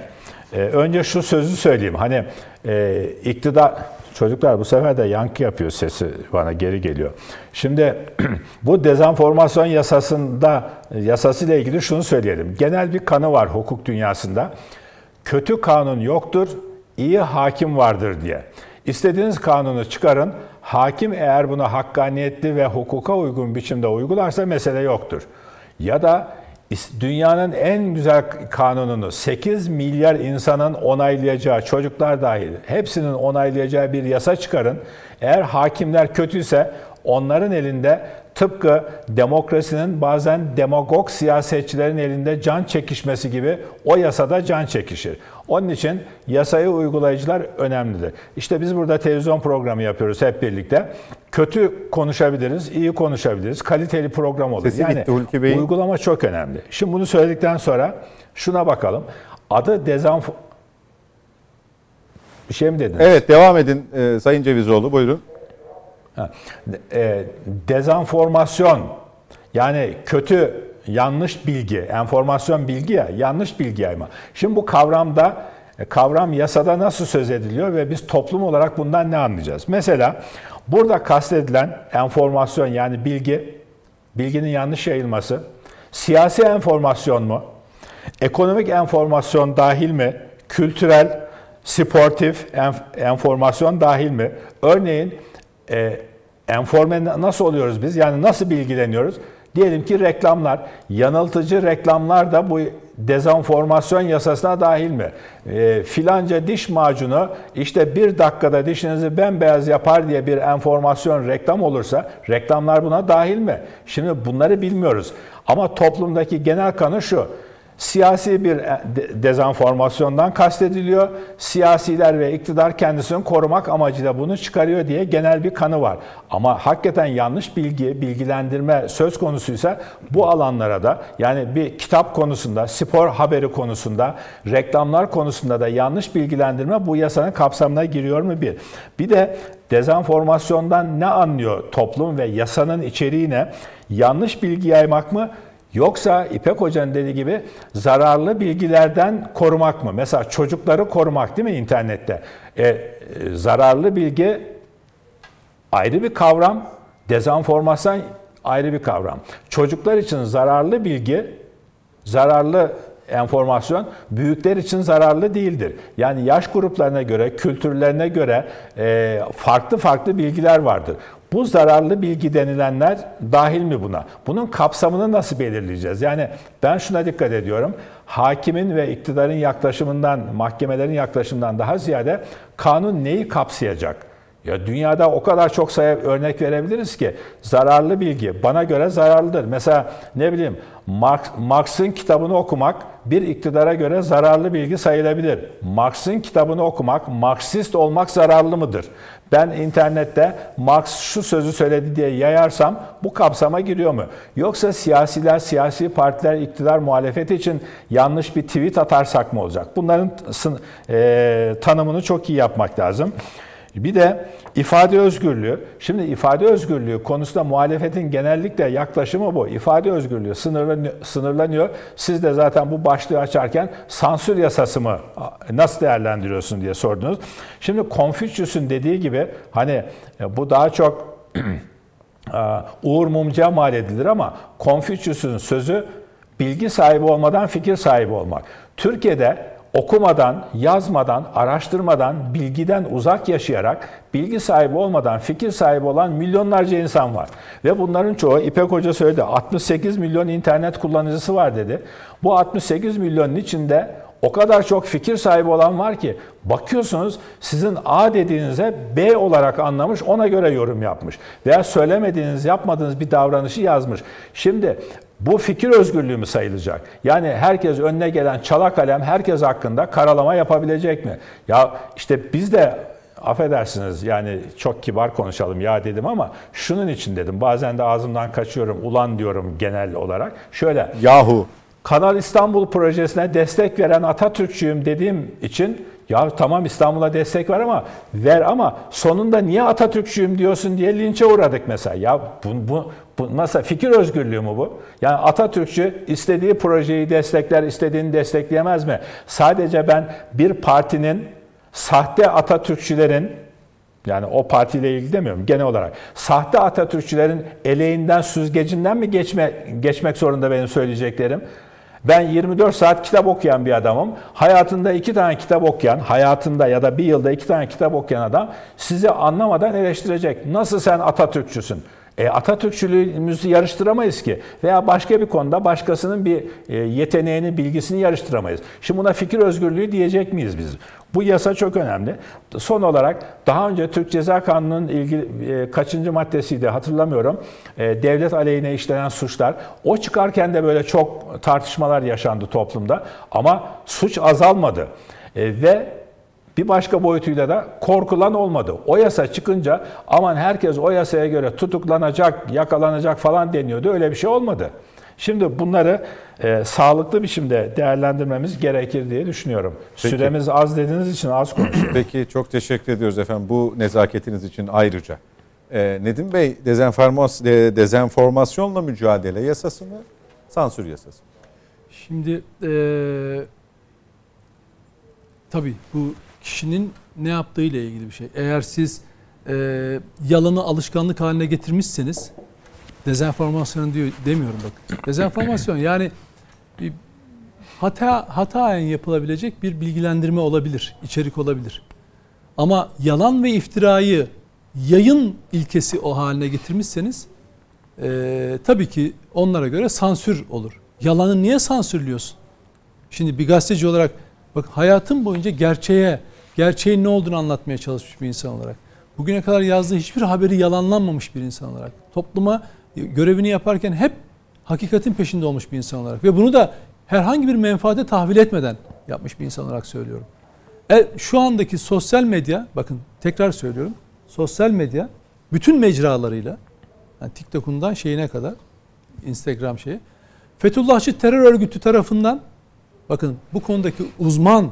e, önce şu sözü söyleyeyim. Hani e, iktidar, çocuklar bu sefer de yankı yapıyor sesi bana geri geliyor. Şimdi (clears throat) bu dezenformasyon yasasında, yasasıyla ilgili şunu söyleyelim. Genel bir kanı var hukuk dünyasında kötü kanun yoktur, iyi hakim vardır diye. İstediğiniz kanunu çıkarın, hakim eğer bunu hakkaniyetli ve hukuka uygun biçimde uygularsa mesele yoktur. Ya da dünyanın en güzel kanununu 8 milyar insanın onaylayacağı, çocuklar dahil hepsinin onaylayacağı bir yasa çıkarın. Eğer hakimler kötüyse onların elinde tıpkı demokrasinin bazen demagog siyasetçilerin elinde can çekişmesi gibi o yasada can çekişir. Onun için yasayı uygulayıcılar önemlidir. İşte biz burada televizyon programı yapıyoruz hep birlikte. Kötü konuşabiliriz, iyi konuşabiliriz. Kaliteli program olur. Sesi yani gitti Bey'in. uygulama çok önemli. Şimdi bunu söyledikten sonra şuna bakalım. Adı dezenf... Bir şey mi dediniz? Evet devam edin e, Sayın Cevizoğlu buyurun. E, dezenformasyon yani kötü yanlış bilgi, enformasyon bilgi ya yanlış bilgi yayma. Şimdi bu kavramda e, kavram yasada nasıl söz ediliyor ve biz toplum olarak bundan ne anlayacağız? Mesela burada kastedilen enformasyon yani bilgi, bilginin yanlış yayılması, siyasi enformasyon mu? Ekonomik enformasyon dahil mi? Kültürel, sportif enf- enformasyon dahil mi? Örneğin e, enforme nasıl oluyoruz biz? Yani nasıl bilgileniyoruz? Diyelim ki reklamlar, yanıltıcı reklamlar da bu dezenformasyon yasasına dahil mi? E, filanca diş macunu işte bir dakikada dişinizi bembeyaz yapar diye bir enformasyon reklam olursa reklamlar buna dahil mi? Şimdi bunları bilmiyoruz. Ama toplumdaki genel kanı şu. Siyasi bir e, de- dezenformasyondan kastediliyor. Siyasiler ve iktidar kendisini korumak amacıyla bunu çıkarıyor diye genel bir kanı var. Ama hakikaten yanlış bilgi, bilgilendirme söz konusuysa bu alanlara da yani bir kitap konusunda, spor haberi konusunda, reklamlar konusunda da yanlış bilgilendirme bu yasanın kapsamına giriyor mu bir. Bir de dezenformasyondan ne anlıyor toplum ve yasanın içeriği ne? Yanlış bilgi yaymak mı? Yoksa İpek Hoca'nın dediği gibi zararlı bilgilerden korumak mı? Mesela çocukları korumak değil mi internette? E, e, zararlı bilgi ayrı bir kavram, dezenformasyon ayrı bir kavram. Çocuklar için zararlı bilgi, zararlı enformasyon büyükler için zararlı değildir. Yani yaş gruplarına göre, kültürlerine göre e, farklı farklı bilgiler vardır. Bu zararlı bilgi denilenler dahil mi buna? Bunun kapsamını nasıl belirleyeceğiz? Yani ben şuna dikkat ediyorum. Hakimin ve iktidarın yaklaşımından, mahkemelerin yaklaşımından daha ziyade kanun neyi kapsayacak? Ya dünyada o kadar çok sayı örnek verebiliriz ki zararlı bilgi bana göre zararlıdır. Mesela ne bileyim Marx, Marx'ın kitabını okumak bir iktidara göre zararlı bilgi sayılabilir. Marx'ın kitabını okumak, Marksist olmak zararlı mıdır? Ben internette Marx şu sözü söyledi diye yayarsam bu kapsama giriyor mu? Yoksa siyasiler, siyasi partiler iktidar muhalefeti için yanlış bir tweet atarsak mı olacak? Bunların e, tanımını çok iyi yapmak lazım. Bir de ifade özgürlüğü. Şimdi ifade özgürlüğü konusunda muhalefetin genellikle yaklaşımı bu. İfade özgürlüğü sınırlanıyor. Siz de zaten bu başlığı açarken sansür yasası mı nasıl değerlendiriyorsun diye sordunuz. Şimdi Confucius'un dediği gibi hani e, bu daha çok (clears throat) Uğur Mumcu'ya mal edilir ama Confucius'un sözü bilgi sahibi olmadan fikir sahibi olmak. Türkiye'de okumadan, yazmadan, araştırmadan, bilgiden uzak yaşayarak bilgi sahibi olmadan fikir sahibi olan milyonlarca insan var. Ve bunların çoğu İpek Hoca söyledi 68 milyon internet kullanıcısı var dedi. Bu 68 milyonun içinde o kadar çok fikir sahibi olan var ki bakıyorsunuz sizin A dediğinize B olarak anlamış ona göre yorum yapmış. Veya söylemediğiniz yapmadığınız bir davranışı yazmış. Şimdi bu fikir özgürlüğü mü sayılacak? Yani herkes önüne gelen çala kalem herkes hakkında karalama yapabilecek mi? Ya işte biz de affedersiniz yani çok kibar konuşalım ya dedim ama şunun için dedim. Bazen de ağzımdan kaçıyorum ulan diyorum genel olarak. Şöyle Yahu Kanal İstanbul projesine destek veren Atatürkçüyüm dediğim için ya tamam İstanbul'a destek ver ama ver ama sonunda niye Atatürkçüyüm diyorsun diye linçe uğradık mesela. Ya bu, bu, bu nasıl fikir özgürlüğü mü bu? Yani Atatürkçü istediği projeyi destekler, istediğini destekleyemez mi? Sadece ben bir partinin sahte Atatürkçülerin yani o partiyle ilgili demiyorum genel olarak. Sahte Atatürkçülerin eleğinden, süzgecinden mi geçme, geçmek zorunda benim söyleyeceklerim? Ben 24 saat kitap okuyan bir adamım. Hayatında iki tane kitap okuyan, hayatında ya da bir yılda iki tane kitap okuyan adam sizi anlamadan eleştirecek. Nasıl sen Atatürkçüsün? E, Atatürkçülüğümüzü yarıştıramayız ki. Veya başka bir konuda başkasının bir e, yeteneğini, bilgisini yarıştıramayız. Şimdi buna fikir özgürlüğü diyecek miyiz biz? Bu yasa çok önemli. Son olarak daha önce Türk Ceza Kanunu'nun ilgili e, kaçıncı maddesiydi hatırlamıyorum. E, devlet aleyhine işlenen suçlar. O çıkarken de böyle çok tartışmalar yaşandı toplumda. Ama suç azalmadı. E, ve bir başka boyutuyla da korkulan olmadı. O yasa çıkınca aman herkes o yasaya göre tutuklanacak, yakalanacak falan deniyordu. Öyle bir şey olmadı. Şimdi bunları e, sağlıklı biçimde değerlendirmemiz gerekir diye düşünüyorum. Peki. Süremiz az dediğiniz için az konuşuyorum. (clears throat) Peki çok teşekkür ediyoruz efendim bu nezaketiniz için ayrıca. Ee, Nedim Bey dezenformas, de- dezenformasyonla mücadele yasası mı? Sansür yasası mı? Şimdi eee tabii bu kişinin ne yaptığıyla ilgili bir şey. Eğer siz eee yalanı alışkanlık haline getirmişseniz dezenformasyon diyor demiyorum bakın. Dezenformasyon yani bir hata hataen yapılabilecek bir bilgilendirme olabilir, içerik olabilir. Ama yalan ve iftirayı yayın ilkesi o haline getirmişseniz eee, tabii ki onlara göre sansür olur. Yalanı niye sansürlüyorsun? Şimdi bir gazeteci olarak bak hayatım boyunca gerçeğe, gerçeğin ne olduğunu anlatmaya çalışmış bir insan olarak. Bugüne kadar yazdığı hiçbir haberi yalanlanmamış bir insan olarak. Topluma görevini yaparken hep hakikatin peşinde olmuş bir insan olarak. Ve bunu da herhangi bir menfaate tahvil etmeden yapmış bir insan olarak söylüyorum. E, şu andaki sosyal medya, bakın tekrar söylüyorum. Sosyal medya bütün mecralarıyla, yani TikTok'undan şeyine kadar, Instagram şeyi, Fethullahçı terör örgütü tarafından bakın bu konudaki uzman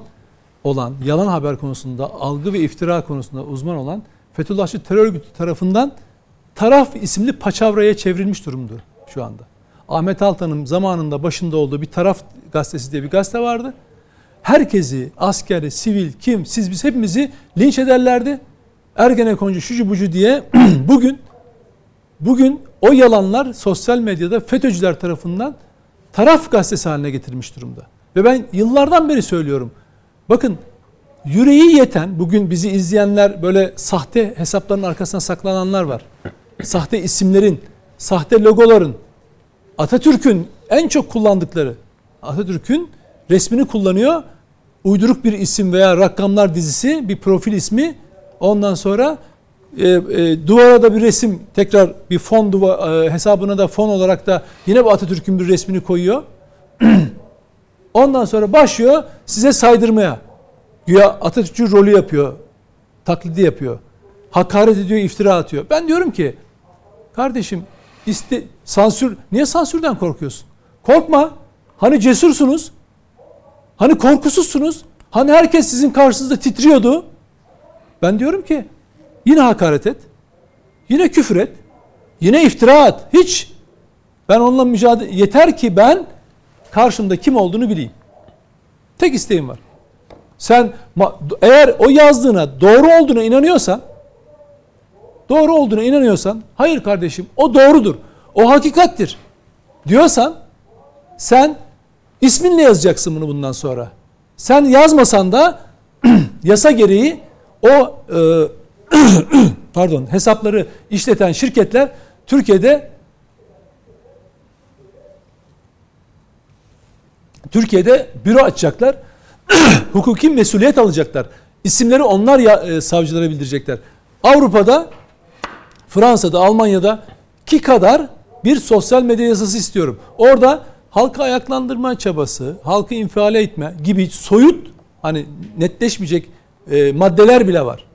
olan yalan haber konusunda algı ve iftira konusunda uzman olan Fethullahçı terör örgütü tarafından taraf isimli paçavraya çevrilmiş durumdur şu anda. Ahmet Altan'ın zamanında başında olduğu bir taraf gazetesi diye bir gazete vardı. Herkesi, askeri, sivil, kim, siz biz hepimizi linç ederlerdi. Ergenekoncu, şucu bucu diye (clears throat) bugün bugün o yalanlar sosyal medyada FETÖ'cüler tarafından taraf gazetesi haline getirilmiş durumda. Ve ben yıllardan beri söylüyorum. Bakın yüreği yeten bugün bizi izleyenler böyle sahte hesapların arkasına saklananlar var. Sahte isimlerin, sahte logoların, Atatürk'ün en çok kullandıkları Atatürk'ün resmini kullanıyor. Uyduruk bir isim veya rakamlar dizisi, bir profil ismi. Ondan sonra e, e, duvara da bir resim tekrar bir fon duva, e, hesabına da fon olarak da yine bu Atatürk'ün bir resmini koyuyor. (clears throat) Ondan sonra başlıyor size saydırmaya. Güya Atatürk'ün rolü yapıyor. Taklidi yapıyor. Hakaret ediyor, iftira atıyor. Ben diyorum ki kardeşim iste, sansür niye sansürden korkuyorsun? Korkma. Hani cesursunuz? Hani korkusuzsunuz? Hani herkes sizin karşınızda titriyordu? Ben diyorum ki yine hakaret et. Yine küfür et. Yine iftira at. Hiç. Ben onunla mücadele yeter ki ben karşımda kim olduğunu bileyim. Tek isteğim var. Sen eğer o yazdığına doğru olduğuna inanıyorsan doğru olduğuna inanıyorsan hayır kardeşim o doğrudur. O hakikattir diyorsan sen isminle yazacaksın bunu bundan sonra. Sen yazmasan da (clears throat) yasa gereği o e, (clears throat) pardon hesapları işleten şirketler Türkiye'de Türkiye'de büro açacaklar. (clears throat) Hukuki mesuliyet alacaklar. İsimleri onlar ya, e, savcılara bildirecekler. Avrupa'da, Fransa'da, Almanya'da ki kadar bir sosyal medya yasası istiyorum. Orada halkı ayaklandırma çabası, halkı infiale etme gibi soyut hani netleşmeyecek e, maddeler bile var.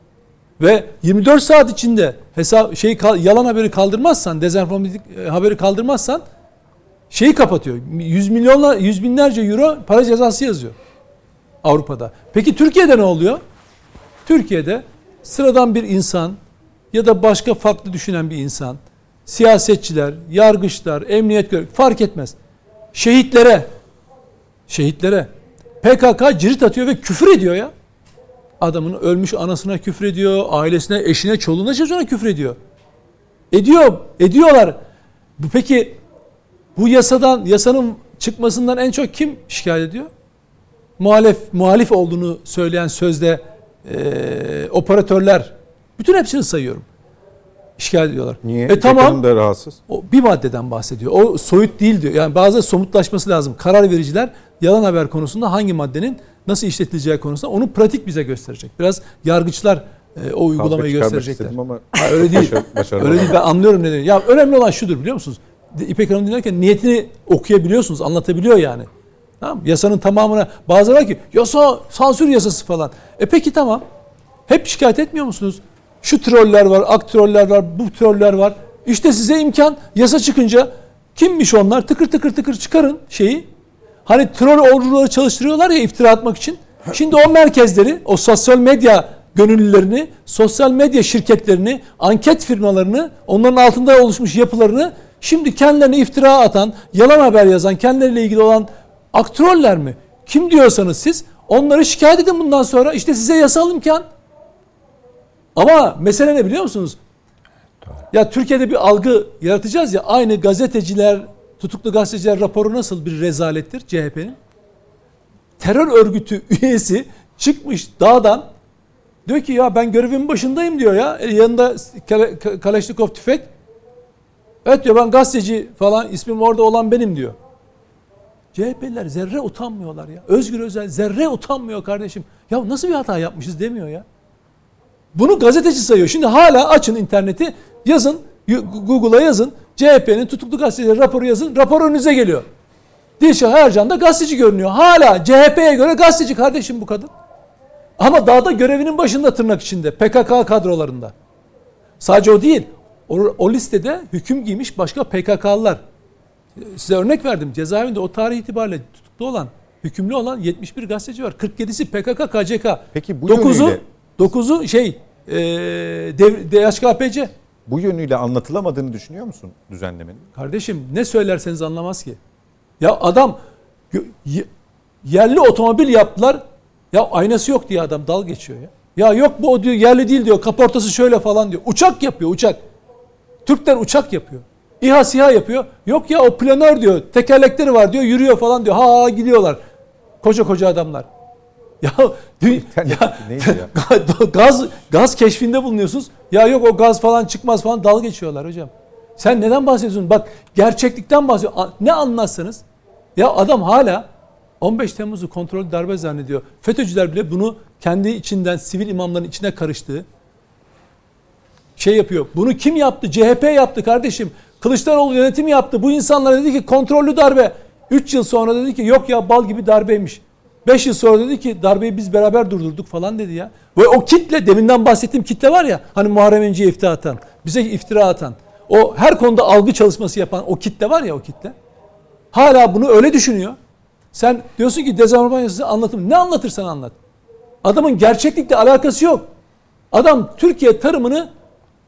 Ve 24 saat içinde hesap şey yalan haberi kaldırmazsan, dezenformatif e, haberi kaldırmazsan şeyi kapatıyor. Yüz milyonlar, yüz binlerce euro para cezası yazıyor Avrupa'da. Peki Türkiye'de ne oluyor? Türkiye'de sıradan bir insan ya da başka farklı düşünen bir insan, siyasetçiler, yargıçlar, emniyet gör fark etmez. Şehitlere, şehitlere PKK cirit atıyor ve küfür ediyor ya. Adamın ölmüş anasına küfür ediyor, ailesine, eşine, çoluğuna, çocuğuna küfür ediyor. Ediyor, ediyorlar. Bu peki bu yasadan, yasanın çıkmasından en çok kim şikayet ediyor? Muhalif, muhalif olduğunu söyleyen sözde e, operatörler. Bütün hepsini sayıyorum. İşgal ediyorlar. Niye? E tamam. Da rahatsız. O bir maddeden bahsediyor. O soyut değil diyor. Yani bazı somutlaşması lazım. Karar vericiler yalan haber konusunda hangi maddenin nasıl işletileceği konusunda onu pratik bize gösterecek. Biraz yargıçlar e, o uygulamayı gösterecekler. ama Ha, öyle değil. başar- başarılı öyle değil. Ben anlıyorum ne diyor. Ya önemli olan şudur biliyor musunuz? İpek Hanım dinlerken niyetini okuyabiliyorsunuz, anlatabiliyor yani. Tamam? Yasanın tamamına bazıları ki yasa sansür yasası falan. E peki tamam. Hep şikayet etmiyor musunuz? Şu troller var, ak troller var, bu troller var. İşte size imkan yasa çıkınca kimmiş onlar? Tıkır tıkır tıkır çıkarın şeyi. Hani troll orduları çalıştırıyorlar ya iftira atmak için. Şimdi o merkezleri, o sosyal medya gönüllülerini, sosyal medya şirketlerini, anket firmalarını, onların altında oluşmuş yapılarını şimdi kendilerine iftira atan, yalan haber yazan, kendileriyle ilgili olan aktroller mi? Kim diyorsanız siz onları şikayet edin bundan sonra. İşte size yasal imkan. Ama mesele ne biliyor musunuz? Ya Türkiye'de bir algı yaratacağız ya aynı gazeteciler, tutuklu gazeteciler raporu nasıl bir rezalettir CHP'nin? Terör örgütü (laughs) üyesi çıkmış dağdan diyor ki ya ben görevimin başındayım diyor ya. E, yanında Kale- Ka- Kaleşnikov tüfek. Evet diyor ben gazeteci falan ismim orada olan benim diyor. CHP'liler zerre utanmıyorlar ya. Özgür Özel zerre utanmıyor kardeşim. Ya nasıl bir hata yapmışız demiyor ya. Bunu gazeteci sayıyor. Şimdi hala açın interneti yazın Google'a yazın. CHP'nin tutuklu gazetecileri raporu yazın. Rapor önünüze geliyor. Dilşah Ercan da gazeteci görünüyor. Hala CHP'ye göre gazeteci kardeşim bu kadın. Ama dağda görevinin başında tırnak içinde. PKK kadrolarında. Sadece o değil. O, o listede hüküm giymiş başka PKK'lılar. Size örnek verdim. Cezaevinde o tarih itibariyle tutuklu olan, hükümlü olan 71 gazeteci var. 47'si PKK, KCK. Peki bu 9'u yönüyle- 9'u şey e, dev, DHKPC. Bu yönüyle anlatılamadığını düşünüyor musun düzenlemenin? Kardeşim ne söylerseniz anlamaz ki. Ya adam yerli otomobil yaptılar. Ya aynası yok diye adam dal geçiyor ya. Ya yok bu o diyor yerli değil diyor. Kaportası şöyle falan diyor. Uçak yapıyor uçak. Türkler uçak yapıyor. İHA SİHA yapıyor. Yok ya o planör diyor. Tekerlekleri var diyor. Yürüyor falan diyor. Ha gidiyorlar. Koca koca adamlar. (laughs) Ya, ya (laughs) neydi (laughs) gaz gaz keşfinde bulunuyorsunuz. Ya yok o gaz falan çıkmaz falan dalga geçiyorlar hocam. Sen neden bahsediyorsun? Bak gerçeklikten bahsediyor. Ne anlatsanız ya adam hala 15 Temmuz'u kontrol darbe zannediyor. FETÖ'cüler bile bunu kendi içinden sivil imamların içine karıştığı şey yapıyor. Bunu kim yaptı? CHP yaptı kardeşim. Kılıçdaroğlu yönetimi yaptı. Bu insanlar dedi ki kontrollü darbe. 3 yıl sonra dedi ki yok ya bal gibi darbeymiş. 5 yıl sonra dedi ki darbeyi biz beraber durdurduk falan dedi ya. Ve o kitle deminden bahsettiğim kitle var ya hani Muharrem İnce'ye iftira atan, bize iftira atan, o her konuda algı çalışması yapan o kitle var ya o kitle. Hala bunu öyle düşünüyor. Sen diyorsun ki dezenformasyon yasası anlatım. Ne anlatırsan anlat. Adamın gerçeklikle alakası yok. Adam Türkiye tarımını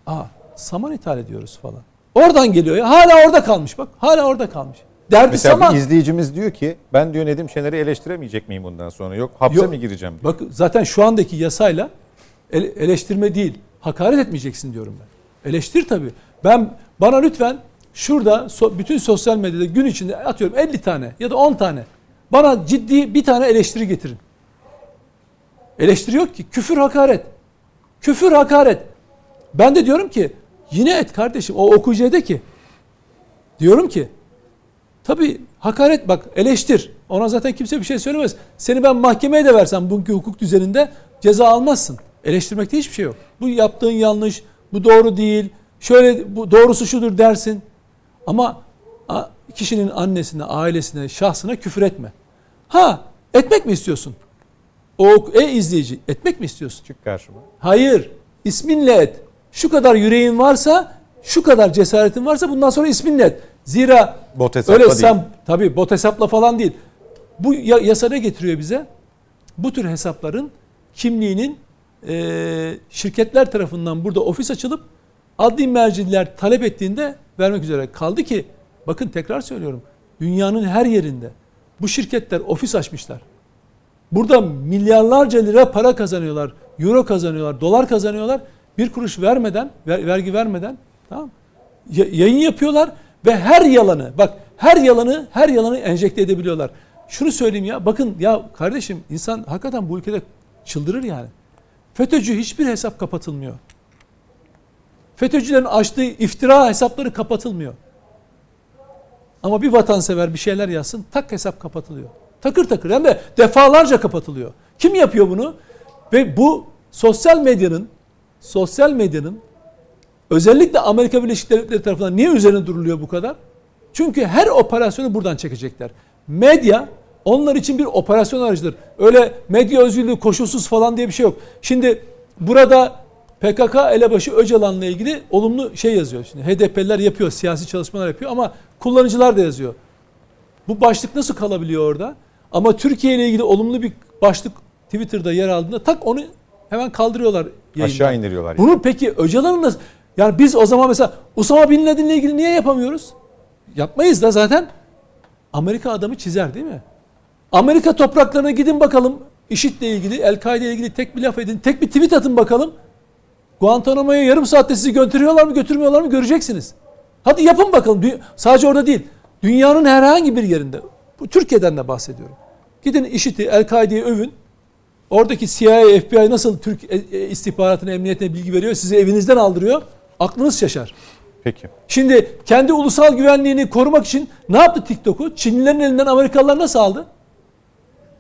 aa, saman ithal ediyoruz falan. Oradan geliyor ya. Hala orada kalmış bak. Hala orada kalmış. Derdi Mesela saman. bir izleyicimiz diyor ki ben diyor Nedim Şener'i eleştiremeyecek miyim bundan sonra? Yok hapse Yok. mi gireceğim? diyor. Bak zaten şu andaki yasayla ele- eleştirme değil, hakaret etmeyeceksin diyorum ben. Eleştir tabii. Ben bana lütfen şurada so- bütün sosyal medyada gün içinde atıyorum 50 tane ya da 10 tane bana ciddi bir tane eleştiri getirin. Eleştiri yok ki. Küfür hakaret. Küfür hakaret. Ben de diyorum ki yine et kardeşim. O okuyucuya de ki diyorum ki Tabii hakaret bak eleştir. Ona zaten kimse bir şey söylemez. Seni ben mahkemeye de versem bugünkü hukuk düzeninde ceza almazsın. Eleştirmekte hiçbir şey yok. Bu yaptığın yanlış, bu doğru değil. Şöyle bu doğrusu şudur dersin. Ama kişinin annesine, ailesine, şahsına küfür etme. Ha, etmek mi istiyorsun? O e izleyici, etmek mi istiyorsun? Çık karşıma. Hayır. isminle et. Şu kadar yüreğin varsa, şu kadar cesaretin varsa bundan sonra isminle et. Zira Bot hesapla öyle değil. sen tabii bot hesapla falan değil. Bu ya- yasa ne getiriyor bize? Bu tür hesapların kimliğinin e, şirketler tarafından burada ofis açılıp adli merciler talep ettiğinde vermek üzere. Kaldı ki bakın tekrar söylüyorum. Dünyanın her yerinde bu şirketler ofis açmışlar. Burada milyarlarca lira para kazanıyorlar, euro kazanıyorlar, dolar kazanıyorlar. Bir kuruş vermeden, ver- vergi vermeden, tamam yayın yapıyorlar ve her yalanı, bak her yalanı, her yalanı enjekte edebiliyorlar. Şunu söyleyeyim ya, bakın ya kardeşim insan hakikaten bu ülkede çıldırır yani. FETÖ'cü hiçbir hesap kapatılmıyor. FETÖ'cülerin açtığı iftira hesapları kapatılmıyor. Ama bir vatansever bir şeyler yazsın tak hesap kapatılıyor. Takır takır hem de defalarca kapatılıyor. Kim yapıyor bunu? Ve bu sosyal medyanın sosyal medyanın özellikle Amerika Birleşik Devletleri tarafından niye üzerine duruluyor bu kadar? Çünkü her operasyonu buradan çekecekler. Medya onlar için bir operasyon aracıdır. Öyle medya özgürlüğü koşulsuz falan diye bir şey yok. Şimdi burada PKK elebaşı Öcalan'la ilgili olumlu şey yazıyor. Şimdi HDP'liler yapıyor, siyasi çalışmalar yapıyor ama kullanıcılar da yazıyor. Bu başlık nasıl kalabiliyor orada? Ama Türkiye ile ilgili olumlu bir başlık Twitter'da yer aldığında tak onu hemen kaldırıyorlar yayından. Aşağı indiriyorlar. Bunu peki Öcalan'ın nasıl? Yani biz o zaman mesela Usama Bin Laden'le ilgili niye yapamıyoruz? Yapmayız da zaten Amerika adamı çizer değil mi? Amerika topraklarına gidin bakalım. IŞİD'le ilgili, El-Kaide ile ilgili tek bir laf edin. Tek bir tweet atın bakalım. Guantanamo'ya yarım saatte sizi götürüyorlar mı götürmüyorlar mı göreceksiniz. Hadi yapın bakalım. Dü- Sadece orada değil. Dünyanın herhangi bir yerinde. Bu Türkiye'den de bahsediyorum. Gidin IŞİD'i, El-Kaide'yi övün. Oradaki CIA, FBI nasıl Türk e, e, istihbaratına, emniyetine bilgi veriyor, sizi evinizden aldırıyor. Aklınız şaşar. Peki. Şimdi kendi ulusal güvenliğini korumak için ne yaptı TikTok'u? Çinlilerin elinden Amerikalılar nasıl aldı?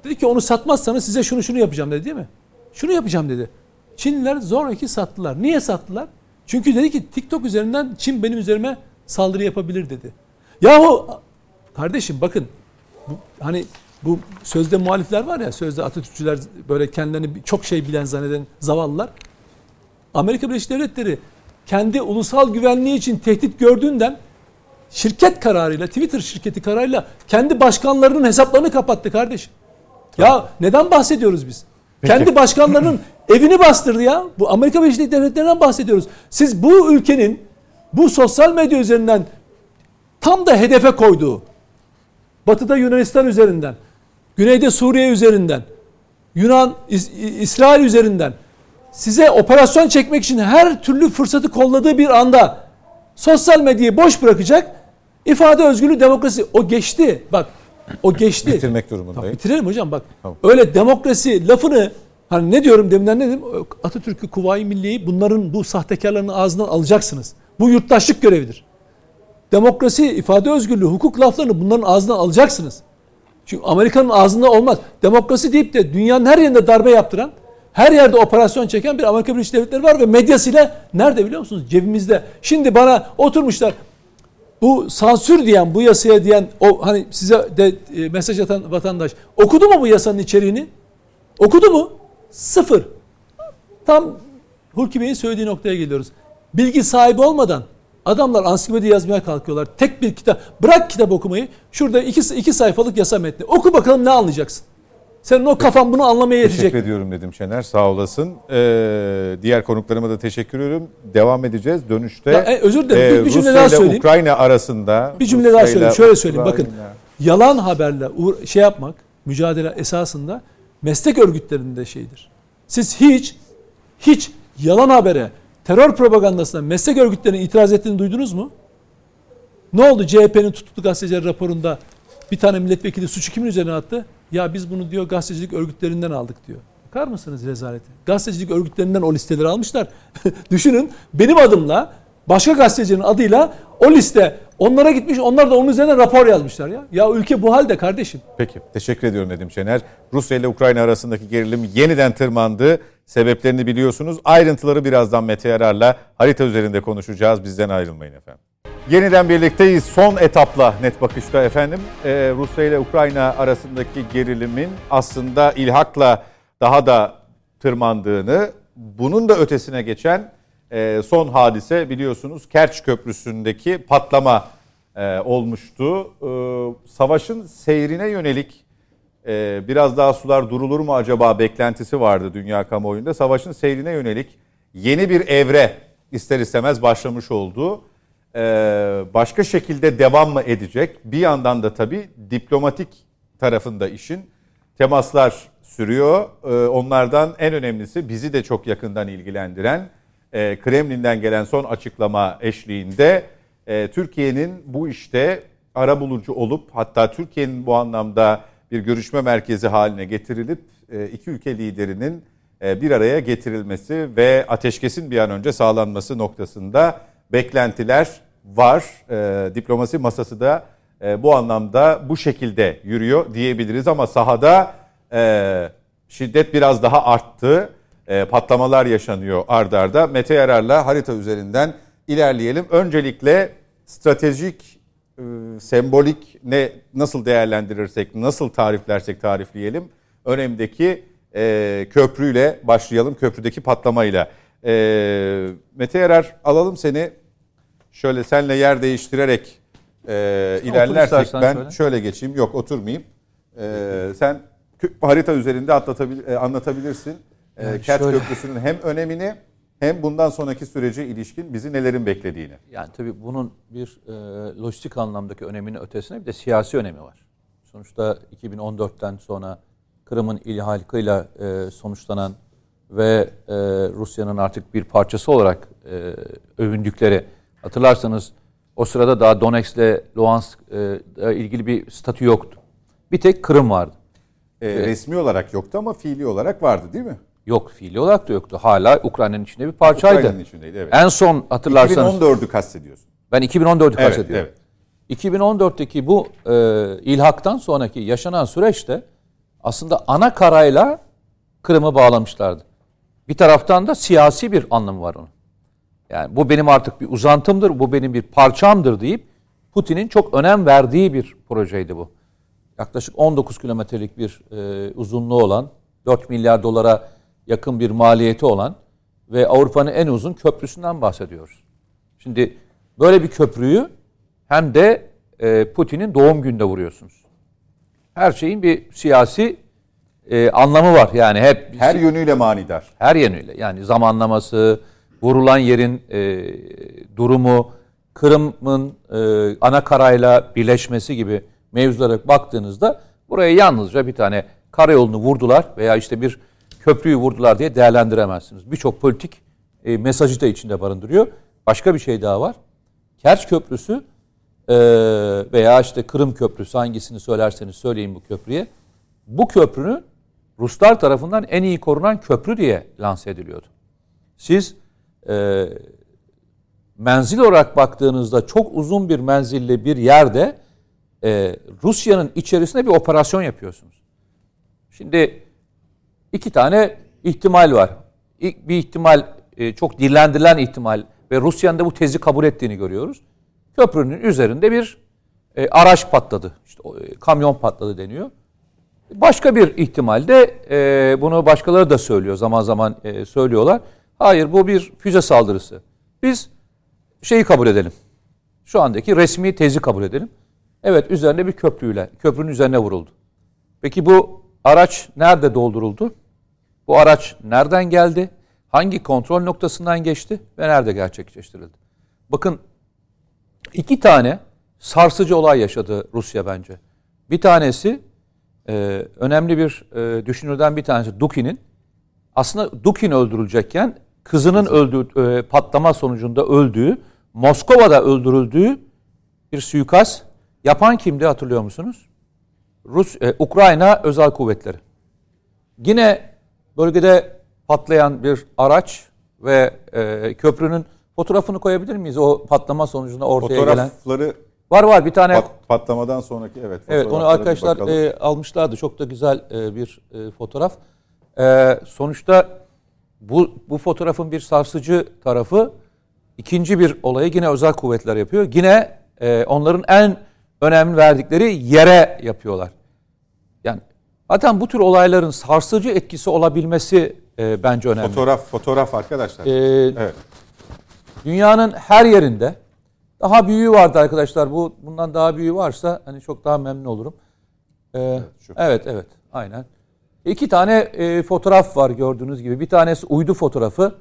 Dedi ki onu satmazsanız size şunu şunu yapacağım dedi değil mi? Şunu yapacağım dedi. Çinliler zoraki sattılar. Niye sattılar? Çünkü dedi ki TikTok üzerinden Çin benim üzerime saldırı yapabilir dedi. Yahu kardeşim bakın bu, hani bu sözde muhalifler var ya sözde Atatürkçüler böyle kendilerini çok şey bilen zanneden zavallılar. Amerika Birleşik Devletleri kendi ulusal güvenliği için tehdit gördüğünden şirket kararıyla, Twitter şirketi kararıyla kendi başkanlarının hesaplarını kapattı kardeşim. Ya neden bahsediyoruz biz? Kendi başkanlarının (clears throat) evini bastırdı ya. Bu Amerika Birleşik Devletleri'nden bahsediyoruz. Siz bu ülkenin bu sosyal medya üzerinden tam da hedefe koyduğu Batı'da Yunanistan üzerinden, Güneyde Suriye üzerinden, Yunan, İs- İsrail üzerinden size operasyon çekmek için her türlü fırsatı kolladığı bir anda sosyal medyayı boş bırakacak ifade özgürlüğü demokrasi o geçti. Bak o geçti. (clears throat) Bitirmek Tamam, durumundayım. bitirelim hocam bak. Tamam. Öyle demokrasi lafını hani ne diyorum deminden ne dedim? Atatürk'ü Kuvayi Milliye'yi bunların bu sahtekarların ağzından alacaksınız. Bu yurttaşlık görevidir. Demokrasi, ifade özgürlüğü, hukuk laflarını bunların ağzından alacaksınız. Çünkü Amerika'nın ağzında olmaz. Demokrasi deyip de dünyanın her yerinde darbe yaptıran, her yerde operasyon çeken bir Amerika Birleşik Devletleri var ve medyasıyla nerede biliyor musunuz? Cebimizde. Şimdi bana oturmuşlar bu sansür diyen, bu yasaya diyen o hani size de e, mesaj atan vatandaş okudu mu bu yasanın içeriğini? Okudu mu? Sıfır. Tam Hulki Bey'in söylediği noktaya geliyoruz. Bilgi sahibi olmadan adamlar ansiklopedi yazmaya kalkıyorlar. Tek bir kitap. Bırak kitap okumayı. Şurada iki, iki sayfalık yasa metni. Oku bakalım ne anlayacaksın. Senin o kafan bunu anlamaya yetecek. Teşekkür ediyorum dedim Şener. Sağ olasın. Ee, diğer konuklarıma da teşekkür ediyorum. Devam edeceğiz. Dönüşte Ya, e, özür dilerim. Bir- bir cümle Rusya daha söyleyeyim. Ukrayna arasında Bir cümle daha Rusya ile söyleyeyim. Şöyle söyleyeyim. Bakın yalan haberle şey yapmak, mücadele esasında meslek örgütlerinde şeydir. Siz hiç hiç yalan habere, terör propagandasına meslek örgütlerinin itiraz ettiğini duydunuz mu? Ne oldu CHP'nin tutuklu gazeteciler raporunda bir tane milletvekili suçu kimin üzerine attı? Ya biz bunu diyor gazetecilik örgütlerinden aldık diyor. Bakar mısınız rezalete? Gazetecilik örgütlerinden o listeleri almışlar. (laughs) Düşünün benim adımla başka gazetecinin adıyla o liste onlara gitmiş onlar da onun üzerine rapor yazmışlar ya. Ya ülke bu halde kardeşim. Peki teşekkür ediyorum Nedim Şener. Rusya ile Ukrayna arasındaki gerilim yeniden tırmandı. Sebeplerini biliyorsunuz. Ayrıntıları birazdan Mete Yarar'la harita üzerinde konuşacağız. Bizden ayrılmayın efendim. Yeniden birlikteyiz. Son etapla net bakışta efendim. Ee, Rusya ile Ukrayna arasındaki gerilimin aslında ilhakla daha da tırmandığını, bunun da ötesine geçen e, son hadise biliyorsunuz Kerç Köprüsü'ndeki patlama e, olmuştu. E, savaşın seyrine yönelik e, biraz daha sular durulur mu acaba beklentisi vardı dünya kamuoyunda. Savaşın seyrine yönelik yeni bir evre ister istemez başlamış oldu. E, başka şekilde devam mı edecek? Bir yandan da tabii diplomatik tarafında işin temaslar sürüyor. E, onlardan en önemlisi bizi de çok yakından ilgilendiren e, Kremlin'den gelen son açıklama eşliğinde e, Türkiye'nin bu işte arabulucu olup hatta Türkiye'nin bu anlamda bir görüşme merkezi haline getirilip e, iki ülke liderinin bir araya getirilmesi ve ateşkesin bir an önce sağlanması noktasında beklentiler var. Diplomasi masası da bu anlamda bu şekilde yürüyor diyebiliriz ama sahada şiddet biraz daha arttı. E, patlamalar yaşanıyor ardarda. Arda. Mete Yarar'la harita üzerinden ilerleyelim. Öncelikle stratejik, e, sembolik ne nasıl değerlendirirsek, nasıl tariflersek tarifleyelim. Önemdeki e, köprüyle başlayalım, köprüdeki patlamayla. E, Mete Yarar alalım seni. Şöyle senle yer değiştirerek e, ilerlersek ben söyle. şöyle geçeyim. Yok oturmayayım. E, sen harita üzerinde atlatabil, e, anlatabilirsin. E, yani Kerç şöyle... Köprüsü'nün hem önemini hem bundan sonraki sürece ilişkin bizi nelerin beklediğini. Yani tabii bunun bir e, lojistik anlamdaki öneminin ötesine bir de siyasi önemi var. Sonuçta 2014'ten sonra Kırım'ın ilhalkıyla e, sonuçlanan ve e, Rusya'nın artık bir parçası olarak e, övündükleri hatırlarsanız o sırada daha Donetsk'le Luhansk e, ilgili bir statü yoktu. Bir tek Kırım vardı. E, ee, resmi olarak yoktu ama fiili olarak vardı değil mi? Yok fiili olarak da yoktu. Hala Ukrayna'nın içinde bir parçaydı. Ukrayna'nın içindeydi evet. En son hatırlarsanız. 2014'ü kastediyorsun. Ben 2014'ü evet, kastediyorum. Evet. 2014'teki bu e, ilhaktan sonraki yaşanan süreçte aslında ana karayla Kırım'ı bağlamışlardı. Bir taraftan da siyasi bir anlamı var onun. Yani bu benim artık bir uzantımdır, bu benim bir parçamdır deyip Putin'in çok önem verdiği bir projeydi bu. Yaklaşık 19 kilometrelik bir e, uzunluğu olan, 4 milyar dolara yakın bir maliyeti olan ve Avrupa'nın en uzun köprüsünden bahsediyoruz. Şimdi böyle bir köprüyü hem de e, Putin'in doğum gününde vuruyorsunuz. Her şeyin bir siyasi e, anlamı var. Yani hep her yönüyle manidar. Her yönüyle. Yani zamanlaması, vurulan yerin e, durumu, Kırım'ın e, ana karayla birleşmesi gibi mevzulara baktığınızda buraya yalnızca bir tane karayolunu vurdular veya işte bir köprüyü vurdular diye değerlendiremezsiniz. Birçok politik e, mesajı da içinde barındırıyor. Başka bir şey daha var. Kerç Köprüsü e, veya işte Kırım Köprüsü hangisini söylerseniz söyleyin bu köprüye. Bu köprünün Ruslar tarafından en iyi korunan köprü diye lanse ediliyordu. Siz e, menzil olarak baktığınızda çok uzun bir menzilli bir yerde e, Rusya'nın içerisinde bir operasyon yapıyorsunuz. Şimdi iki tane ihtimal var. Bir ihtimal e, çok dillendirilen ihtimal ve Rusya'nın da bu tezi kabul ettiğini görüyoruz. Köprünün üzerinde bir e, araç patladı. İşte e, kamyon patladı deniyor. Başka bir ihtimalde e, bunu başkaları da söylüyor zaman zaman söylüyorlar. Hayır bu bir füze saldırısı. Biz şeyi kabul edelim. Şu andaki resmi tezi kabul edelim. Evet üzerinde bir köprüyle, köprünün üzerine vuruldu. Peki bu araç nerede dolduruldu? Bu araç nereden geldi? Hangi kontrol noktasından geçti ve nerede gerçekleştirildi? Bakın iki tane sarsıcı olay yaşadı Rusya bence. Bir tanesi e, önemli bir e, düşünürden bir tanesi Dukin'in aslında Dukin öldürülecekken kızının öldüğü e, patlama sonucunda öldüğü Moskova'da öldürüldüğü bir suikast yapan kimdi hatırlıyor musunuz? Rus e, Ukrayna özel kuvvetleri. Yine bölgede patlayan bir araç ve e, köprünün fotoğrafını koyabilir miyiz? O patlama sonucunda ortaya Fotoğrafları gelen. Var var bir tane. Pat, patlamadan sonraki evet. Evet onu arkadaşlar e, almışlardı. Çok da güzel e, bir e, fotoğraf. E, sonuçta bu bu fotoğrafın bir sarsıcı tarafı ikinci bir olayı yine özel kuvvetler yapıyor. Yine e, onların en önemli verdikleri yere yapıyorlar. Yani zaten bu tür olayların sarsıcı etkisi olabilmesi e, bence önemli. Fotoğraf fotoğraf arkadaşlar. Ee, evet. Dünyanın her yerinde daha büyüğü vardı arkadaşlar. Bu bundan daha büyüğü varsa hani çok daha memnun olurum. Ee, evet, evet, evet, aynen. İki tane e, fotoğraf var gördüğünüz gibi. Bir tanesi uydu fotoğrafı.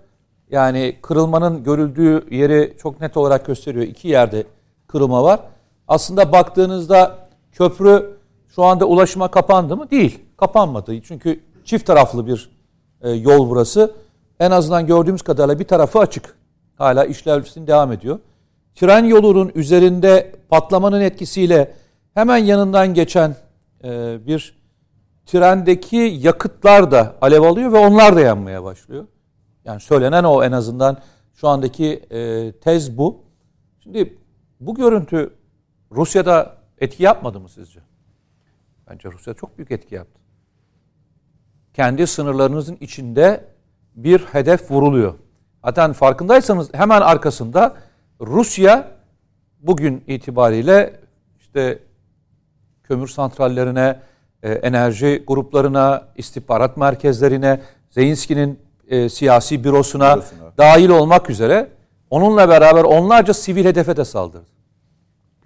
Yani kırılmanın görüldüğü yeri çok net olarak gösteriyor. İki yerde kırılma var. Aslında baktığınızda köprü şu anda ulaşıma kapandı mı? Değil. Kapanmadı. Çünkü çift taraflı bir e, yol burası. En azından gördüğümüz kadarıyla bir tarafı açık. Hala işlevsin devam ediyor. Tren yolunun üzerinde patlamanın etkisiyle hemen yanından geçen e, bir trendeki yakıtlar da alev alıyor ve onlar da yanmaya başlıyor. Yani söylenen o en azından şu andaki e, tez bu. Şimdi bu görüntü Rusya'da etki yapmadı mı sizce? Bence Rusya çok büyük etki yaptı. Kendi sınırlarınızın içinde bir hedef vuruluyor. Zaten farkındaysanız hemen arkasında Rusya bugün itibariyle işte kömür santrallerine, e, enerji gruplarına, istihbarat merkezlerine, Zelenski'nin e, siyasi bürosuna, Bürosuna. dahil olmak üzere onunla beraber onlarca sivil hedefe de saldırdı.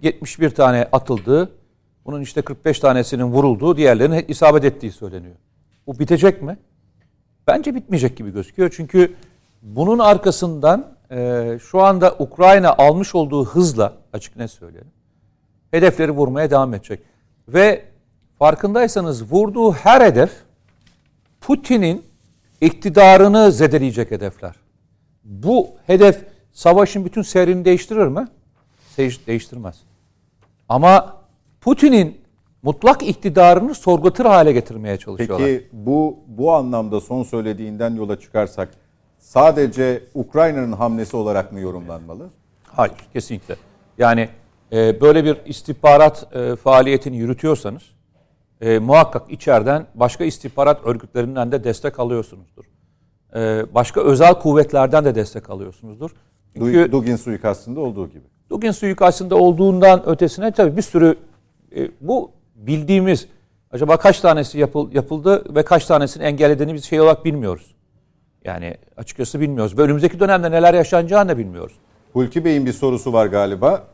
71 tane atıldı. Bunun işte 45 tanesinin vurulduğu, diğerlerinin isabet ettiği söyleniyor. Bu bitecek mi? Bence bitmeyecek gibi gözüküyor. Çünkü bunun arkasından e, şu anda Ukrayna almış olduğu hızla açık ne söyleyelim. Hedefleri vurmaya devam edecek. Ve farkındaysanız vurduğu her hedef Putin'in iktidarını zedeleyecek hedefler. Bu hedef savaşın bütün seyrini değiştirir mi? Değiş- Değiştirmez. Ama Putin'in mutlak iktidarını sorgulatır hale getirmeye çalışıyorlar. Peki bu bu anlamda son söylediğinden yola çıkarsak sadece Ukrayna'nın hamlesi olarak mı yorumlanmalı? Hayır, kesinlikle. Yani e, böyle bir istihbarat e, faaliyetini yürütüyorsanız e, muhakkak içeriden başka istihbarat örgütlerinden de destek alıyorsunuzdur. E, başka özel kuvvetlerden de destek alıyorsunuzdur. Çünkü Du- Dugin suikastında olduğu gibi. Dugin suikastında olduğundan ötesine tabii bir sürü e, bu bildiğimiz acaba kaç tanesi yapıl, yapıldı ve kaç tanesini engellediğini biz şey olarak bilmiyoruz. Yani açıkçası bilmiyoruz. Ve önümüzdeki dönemde neler yaşanacağını da bilmiyoruz. Hulki Bey'in bir sorusu var galiba.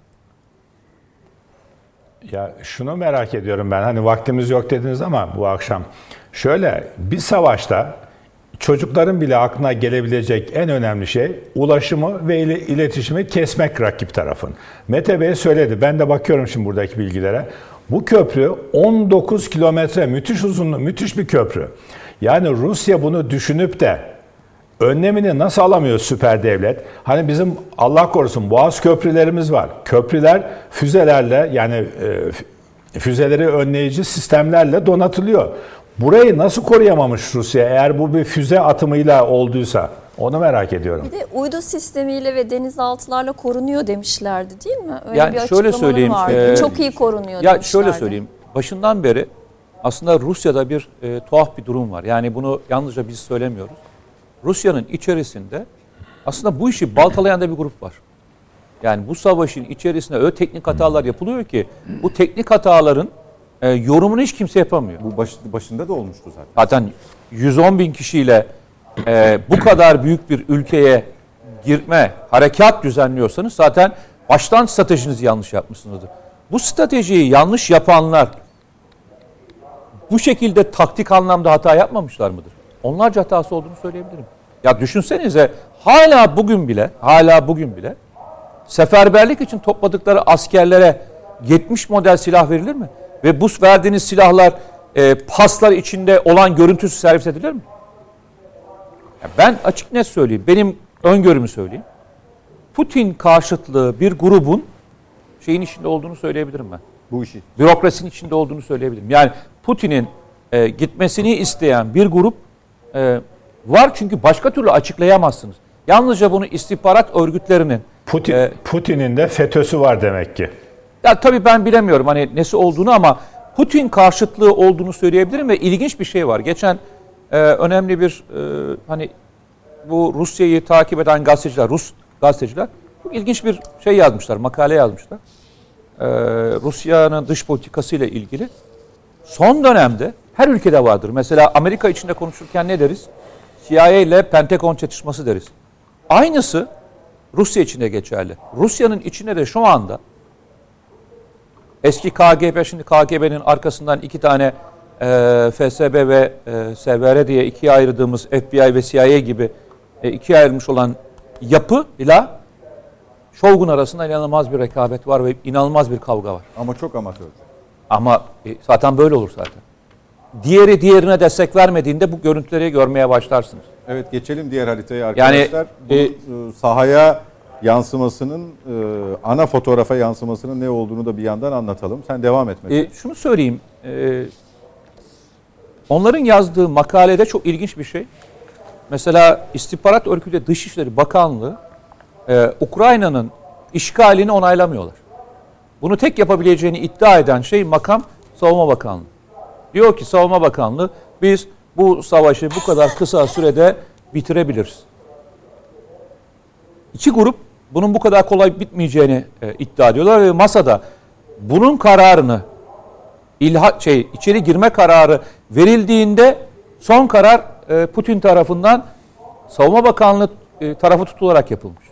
Ya şunu merak ediyorum ben. Hani vaktimiz yok dediniz ama bu akşam. Şöyle bir savaşta çocukların bile aklına gelebilecek en önemli şey ulaşımı ve ile- iletişimi kesmek rakip tarafın. Mete Bey söyledi. Ben de bakıyorum şimdi buradaki bilgilere. Bu köprü 19 kilometre müthiş uzunluğu, müthiş bir köprü. Yani Rusya bunu düşünüp de önlemini nasıl alamıyor süper devlet? Hani bizim Allah korusun boğaz köprülerimiz var. Köprüler füzelerle yani e, füzeleri önleyici sistemlerle donatılıyor. Burayı nasıl koruyamamış Rusya eğer bu bir füze atımıyla olduysa? Onu merak ediyorum. Bir de uydu sistemiyle ve denizaltılarla korunuyor demişlerdi değil mi? Öyle Yani bir şöyle söyleyeyim, vardı. e, Çok iyi korunuyor Ya demişlerdi. şöyle söyleyeyim. Başından beri aslında Rusya'da bir e, tuhaf bir durum var. Yani bunu yalnızca biz söylemiyoruz. Rusya'nın içerisinde aslında bu işi baltalayan da bir grup var. Yani bu savaşın içerisinde öyle teknik hatalar yapılıyor ki bu teknik hataların e, yorumunu hiç kimse yapamıyor. Bu baş- başında da olmuştu zaten. Zaten 110 bin kişiyle e, bu kadar büyük bir ülkeye girme, harekat düzenliyorsanız zaten baştan stratejinizi yanlış yapmışsınızdır. Bu stratejiyi yanlış yapanlar bu şekilde taktik anlamda hata yapmamışlar mıdır? Onlarca hatası olduğunu söyleyebilirim. Ya düşünsenize hala bugün bile, hala bugün bile seferberlik için topladıkları askerlere 70 model silah verilir mi? Ve bu verdiğiniz silahlar e, paslar içinde olan görüntüsü servis edilir mi? Ya ben açık net söyleyeyim. Benim öngörümü söyleyeyim. Putin karşıtlığı bir grubun şeyin içinde olduğunu söyleyebilirim ben. Bu işi. Bürokrasinin içinde olduğunu söyleyebilirim. Yani Putin'in e, gitmesini isteyen bir grup e, var çünkü başka türlü açıklayamazsınız. Yalnızca bunu istihbarat örgütlerinin Putin, e, Putin'in de FETÖ'sü var demek ki. ya tabii ben bilemiyorum hani nesi olduğunu ama Putin karşıtlığı olduğunu söyleyebilirim ve ilginç bir şey var. Geçen e, önemli bir e, hani bu Rusya'yı takip eden gazeteciler, Rus gazeteciler çok ilginç bir şey yazmışlar, makale yazmışlar. E, Rusya'nın dış politikası ile ilgili. Son dönemde her ülkede vardır. Mesela Amerika içinde konuşurken ne deriz? CIA ile Pentagon çatışması deriz. Aynısı Rusya için de geçerli. Rusya'nın içinde de şu anda Eski KGB şimdi KGB'nin arkasından iki tane e, FSB ve e, SVR diye ikiye ayırdığımız FBI ve CIA gibi e, ikiye ayrılmış olan yapı ile Shogun arasında inanılmaz bir rekabet var ve inanılmaz bir kavga var. Ama çok amatörce. Ama e, zaten böyle olur zaten. Diğeri diğerine destek vermediğinde bu görüntüleri görmeye başlarsınız. Evet geçelim diğer haritaya Yani, arkadaşlar. Bu e, e, sahaya yansımasının, e, ana fotoğrafa yansımasının ne olduğunu da bir yandan anlatalım. Sen devam et. E, şunu söyleyeyim. E, onların yazdığı makalede çok ilginç bir şey. Mesela istihbarat örgütü Dışişleri Bakanlığı e, Ukrayna'nın işgalini onaylamıyorlar. Bunu tek yapabileceğini iddia eden şey makam Savunma Bakanlığı. Diyor ki Savunma Bakanlığı biz bu savaşı bu kadar kısa sürede bitirebiliriz. İki grup bunun bu kadar kolay bitmeyeceğini e, iddia ediyorlar ve masada bunun kararını ilha şey içeri girme kararı verildiğinde son karar e, Putin tarafından Savunma Bakanlığı e, tarafı tutularak yapılmış.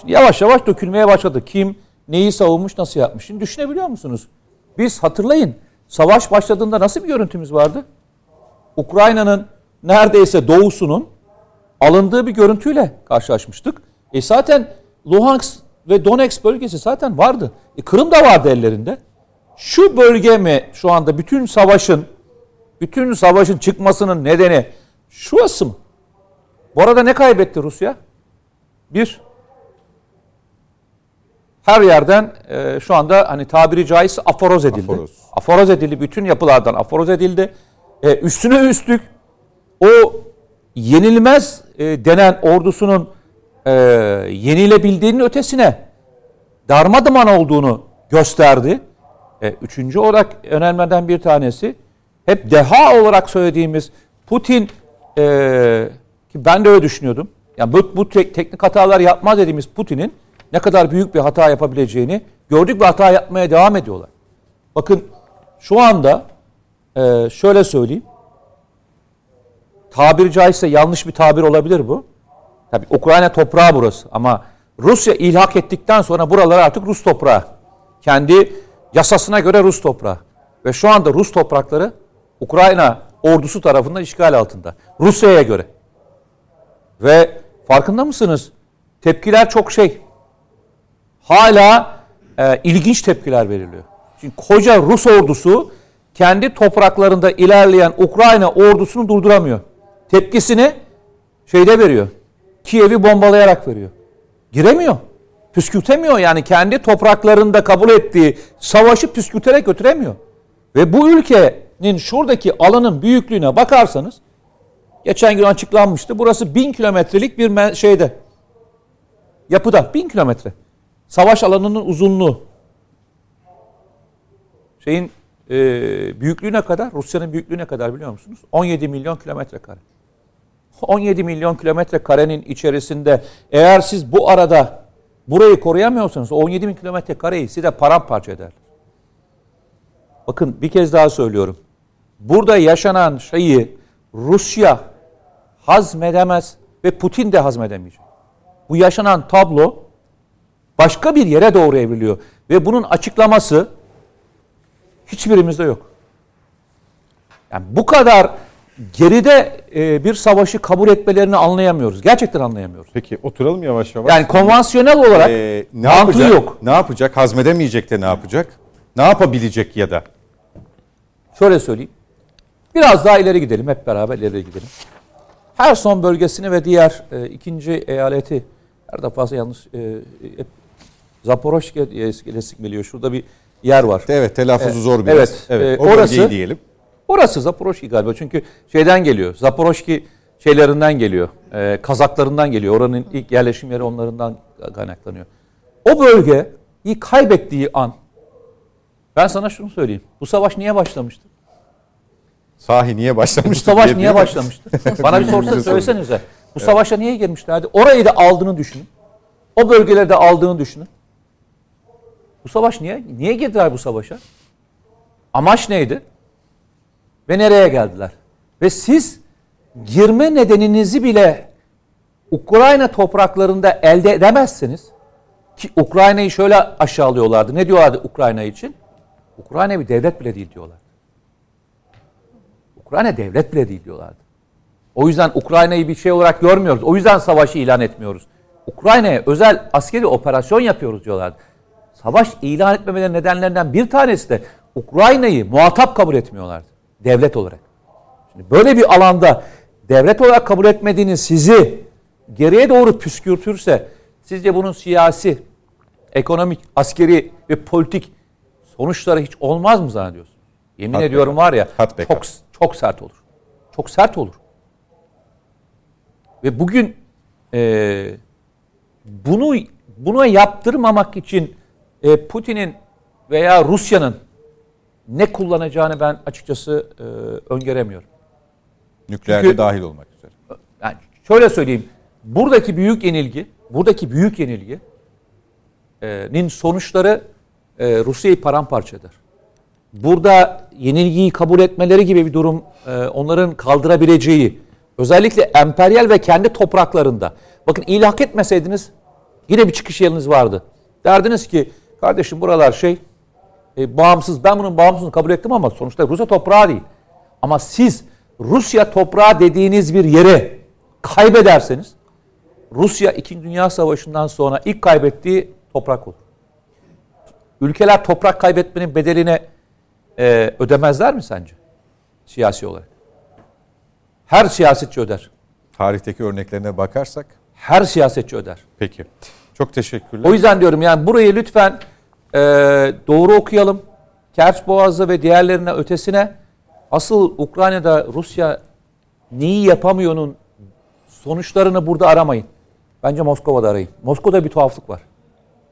Şimdi yavaş yavaş dökülmeye başladı. Kim neyi savunmuş, nasıl yapmış? Şimdi düşünebiliyor musunuz? Biz hatırlayın savaş başladığında nasıl bir görüntümüz vardı? Ukrayna'nın neredeyse doğusunun alındığı bir görüntüyle karşılaşmıştık. E zaten Luhansk ve Donetsk bölgesi zaten vardı. E Kırım da vardı ellerinde. Şu bölge mi şu anda bütün savaşın bütün savaşın çıkmasının nedeni şurası mı? Bu arada ne kaybetti Rusya? Bir, her yerden e, şu anda hani tabiri caizse aforoz edildi. Aforoz. Aforoz edildi. Bütün yapılardan aforoz edildi. E, üstüne üstlük o yenilmez e, denen ordusunun e, yenilebildiğinin ötesine darmaduman olduğunu gösterdi. E, üçüncü olarak önermeden bir tanesi hep deha olarak söylediğimiz Putin e, ki ben de öyle düşünüyordum. Yani bu, bu tek, teknik hatalar yapmaz dediğimiz Putin'in ne kadar büyük bir hata yapabileceğini gördük ve hata yapmaya devam ediyorlar. Bakın şu anda e, şöyle söyleyeyim. Tabiri caizse yanlış bir tabir olabilir bu. Tabii Ukrayna toprağı burası ama Rusya ilhak ettikten sonra buralar artık Rus toprağı. Kendi yasasına göre Rus toprağı. Ve şu anda Rus toprakları Ukrayna ordusu tarafından işgal altında. Rusya'ya göre. Ve farkında mısınız? Tepkiler çok şey. Hala e, ilginç tepkiler veriliyor. Çünkü koca Rus ordusu kendi topraklarında ilerleyen Ukrayna ordusunu durduramıyor. Tepkisini şeyde veriyor. Kiev'i bombalayarak veriyor. Giremiyor. Püskürtemiyor yani kendi topraklarında kabul ettiği savaşı püskürterek götüremiyor. Ve bu ülkenin şuradaki alanın büyüklüğüne bakarsanız geçen gün açıklanmıştı. Burası bin kilometrelik bir şeyde yapıda bin kilometre. Savaş alanının uzunluğu. Şeyin e, büyüklüğüne kadar, Rusya'nın büyüklüğüne kadar biliyor musunuz? 17 milyon kilometre kare. 17 milyon kilometre karenin içerisinde eğer siz bu arada burayı koruyamıyorsanız o 17 bin kilometre kareyi size paramparça eder. Bakın bir kez daha söylüyorum. Burada yaşanan şeyi Rusya hazmedemez ve Putin de hazmedemeyecek. Bu yaşanan tablo başka bir yere doğru evriliyor. Ve bunun açıklaması hiçbirimizde yok. Yani bu kadar geride e, bir savaşı kabul etmelerini anlayamıyoruz. Gerçekten anlayamıyoruz. Peki oturalım yavaş yavaş. Yani konvansiyonel olarak Ee, ne yapacak? yok. Ne yapacak? Hazmedemeyecek de ne yapacak? Ne yapabilecek ya da? Şöyle söyleyeyim. Biraz daha ileri gidelim. Hep beraber ileri gidelim. Herson bölgesini ve diğer e, ikinci eyaleti her defasında yanlış e, hep Zaporoşke diye geliyor. Şurada bir yer var. Evet telaffuzu Ee, zor biraz. evet, Evet. e, orası- diyelim. Orası Zaporoşki galiba çünkü şeyden geliyor. Zaporoşki şeylerinden geliyor. E, Kazaklarından geliyor. Oranın ilk yerleşim yeri onlarından kaynaklanıyor. O bölgeyi kaybettiği an ben sana şunu söyleyeyim. Bu savaş niye başlamıştı? Sahi niye Bu başlamıştı? savaş diye niye başlamıştı? Bana bir (laughs) sorsanız söylesenize. Bu savaşa niye girmişlerdi? Orayı da aldığını düşünün. O bölgeleri de aldığını düşünün. Bu savaş niye? Niye girdiler bu savaşa? Amaç neydi? Ve nereye geldiler? Ve siz girme nedeninizi bile Ukrayna topraklarında elde edemezseniz ki Ukrayna'yı şöyle aşağılıyorlardı. Ne diyorlardı Ukrayna için? Ukrayna bir devlet bile değil diyorlar. Ukrayna devlet bile değil diyorlardı. O yüzden Ukrayna'yı bir şey olarak görmüyoruz. O yüzden savaşı ilan etmiyoruz. Ukrayna'ya özel askeri operasyon yapıyoruz diyorlardı. Savaş ilan etmemeleri nedenlerinden bir tanesi de Ukrayna'yı muhatap kabul etmiyorlardı. Devlet olarak. Şimdi böyle bir alanda devlet olarak kabul etmediğiniz sizi geriye doğru püskürtürse sizce bunun siyasi, ekonomik, askeri ve politik sonuçları hiç olmaz mı zannediyorsunuz? Yemin Hat ediyorum beka. var ya Hat beka. çok çok sert olur. çok sert olur. Ve bugün e, bunu buna yaptırmamak için e, Putin'in veya Rusya'nın ne kullanacağını ben açıkçası e, öngöremiyorum. Nükleerde Çünkü- dahil olmak üzere. Yani şöyle söyleyeyim. Buradaki büyük yenilgi, buradaki büyük yenilgi e, nin sonuçları e, Rusya'yı paramparça eder. Burada yenilgiyi kabul etmeleri gibi bir durum e, onların kaldırabileceği, özellikle emperyal ve kendi topraklarında. Bakın ilhak etmeseydiniz yine bir çıkış yeriniz vardı. Derdiniz ki kardeşim buralar şey e, bağımsız. Ben bunun bağımsızlığını kabul ettim ama sonuçta Rusya toprağı değil. Ama siz Rusya toprağı dediğiniz bir yere kaybederseniz Rusya 2. Dünya Savaşı'ndan sonra ilk kaybettiği toprak olur. Ülkeler toprak kaybetmenin bedelini e, ödemezler mi sence? Siyasi olarak. Her siyasetçi öder. Tarihteki örneklerine bakarsak Her siyasetçi öder. peki. Çok teşekkürler. O yüzden diyorum yani burayı lütfen e, doğru okuyalım. Kerç Boğazı ve diğerlerine ötesine asıl Ukrayna'da Rusya neyi yapamıyor'nun sonuçlarını burada aramayın. Bence Moskova'da arayın. Moskova'da bir tuhaflık var.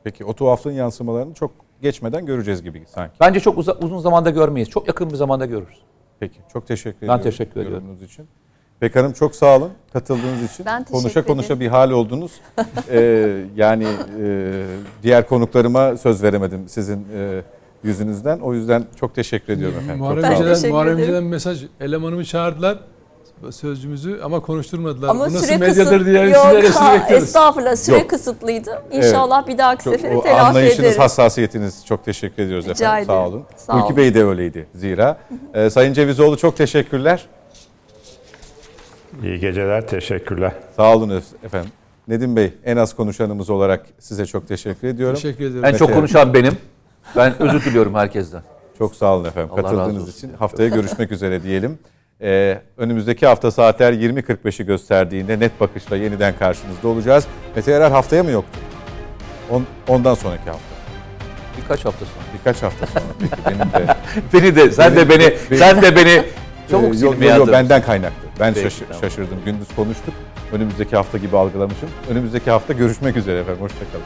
Peki o tuhaflığın yansımalarını çok geçmeden göreceğiz gibi sanki. Bence çok uza- uzun zamanda görmeyiz. Çok yakın bir zamanda görürüz. Peki. Çok teşekkür Ben ediyorum. teşekkür ediyorum. için. Pek Hanım çok sağ olun katıldığınız için. Ben konuşa konuşa ederim. bir hal oldunuz. Ee, yani e, diğer konuklarıma söz veremedim sizin e, yüzünüzden. O yüzden çok teşekkür ediyorum efendim. Muharrem sağ İnce'den, Muharrem. İnce'den mesaj. Elemanımı çağırdılar. Sözcümüzü ama konuşturmadılar. Ama Bu nasıl süre medyadır kısıt. diye Yok, ha, estağfurullah süre Yok. kısıtlıydı. İnşallah bir dahaki Çok, sefere telafi anlayışınız, ederiz. hassasiyetiniz çok teşekkür ediyoruz Rica efendim. Sağ ederim. olun. Sağ Ülkü olun. Bey de öyleydi zira. (laughs) Ee, Sayın Cevizoğlu çok teşekkürler. İyi geceler, teşekkürler. Sağ olun efendim. Nedim Bey en az konuşanımız olarak size çok teşekkür ediyorum. Teşekkür ederim. En çok konuşan benim. Ben özür diliyorum herkesten. Çok sağ olun efendim Allah katıldığınız için. Haftaya görüşmek üzere diyelim. Ee, önümüzdeki hafta saatler 20.45'i gösterdiğinde net bakışla yeniden karşınızda olacağız. Mete Erer haftaya mı yoktu? On- ondan sonraki hafta. Birkaç hafta sonra. Birkaç hafta sonra. Peki (laughs) benim de. Beni de sen de beni Beni- sen de beni Ee, çabuk yok, silmeye yok, yok, hazır benden kaynaklı. Ben Peki, şaşı- tamam. şaşırdım. Gündüz konuştuk. Önümüzdeki hafta gibi algılamışım. Önümüzdeki hafta görüşmek üzere efendim. Hoşçakalın.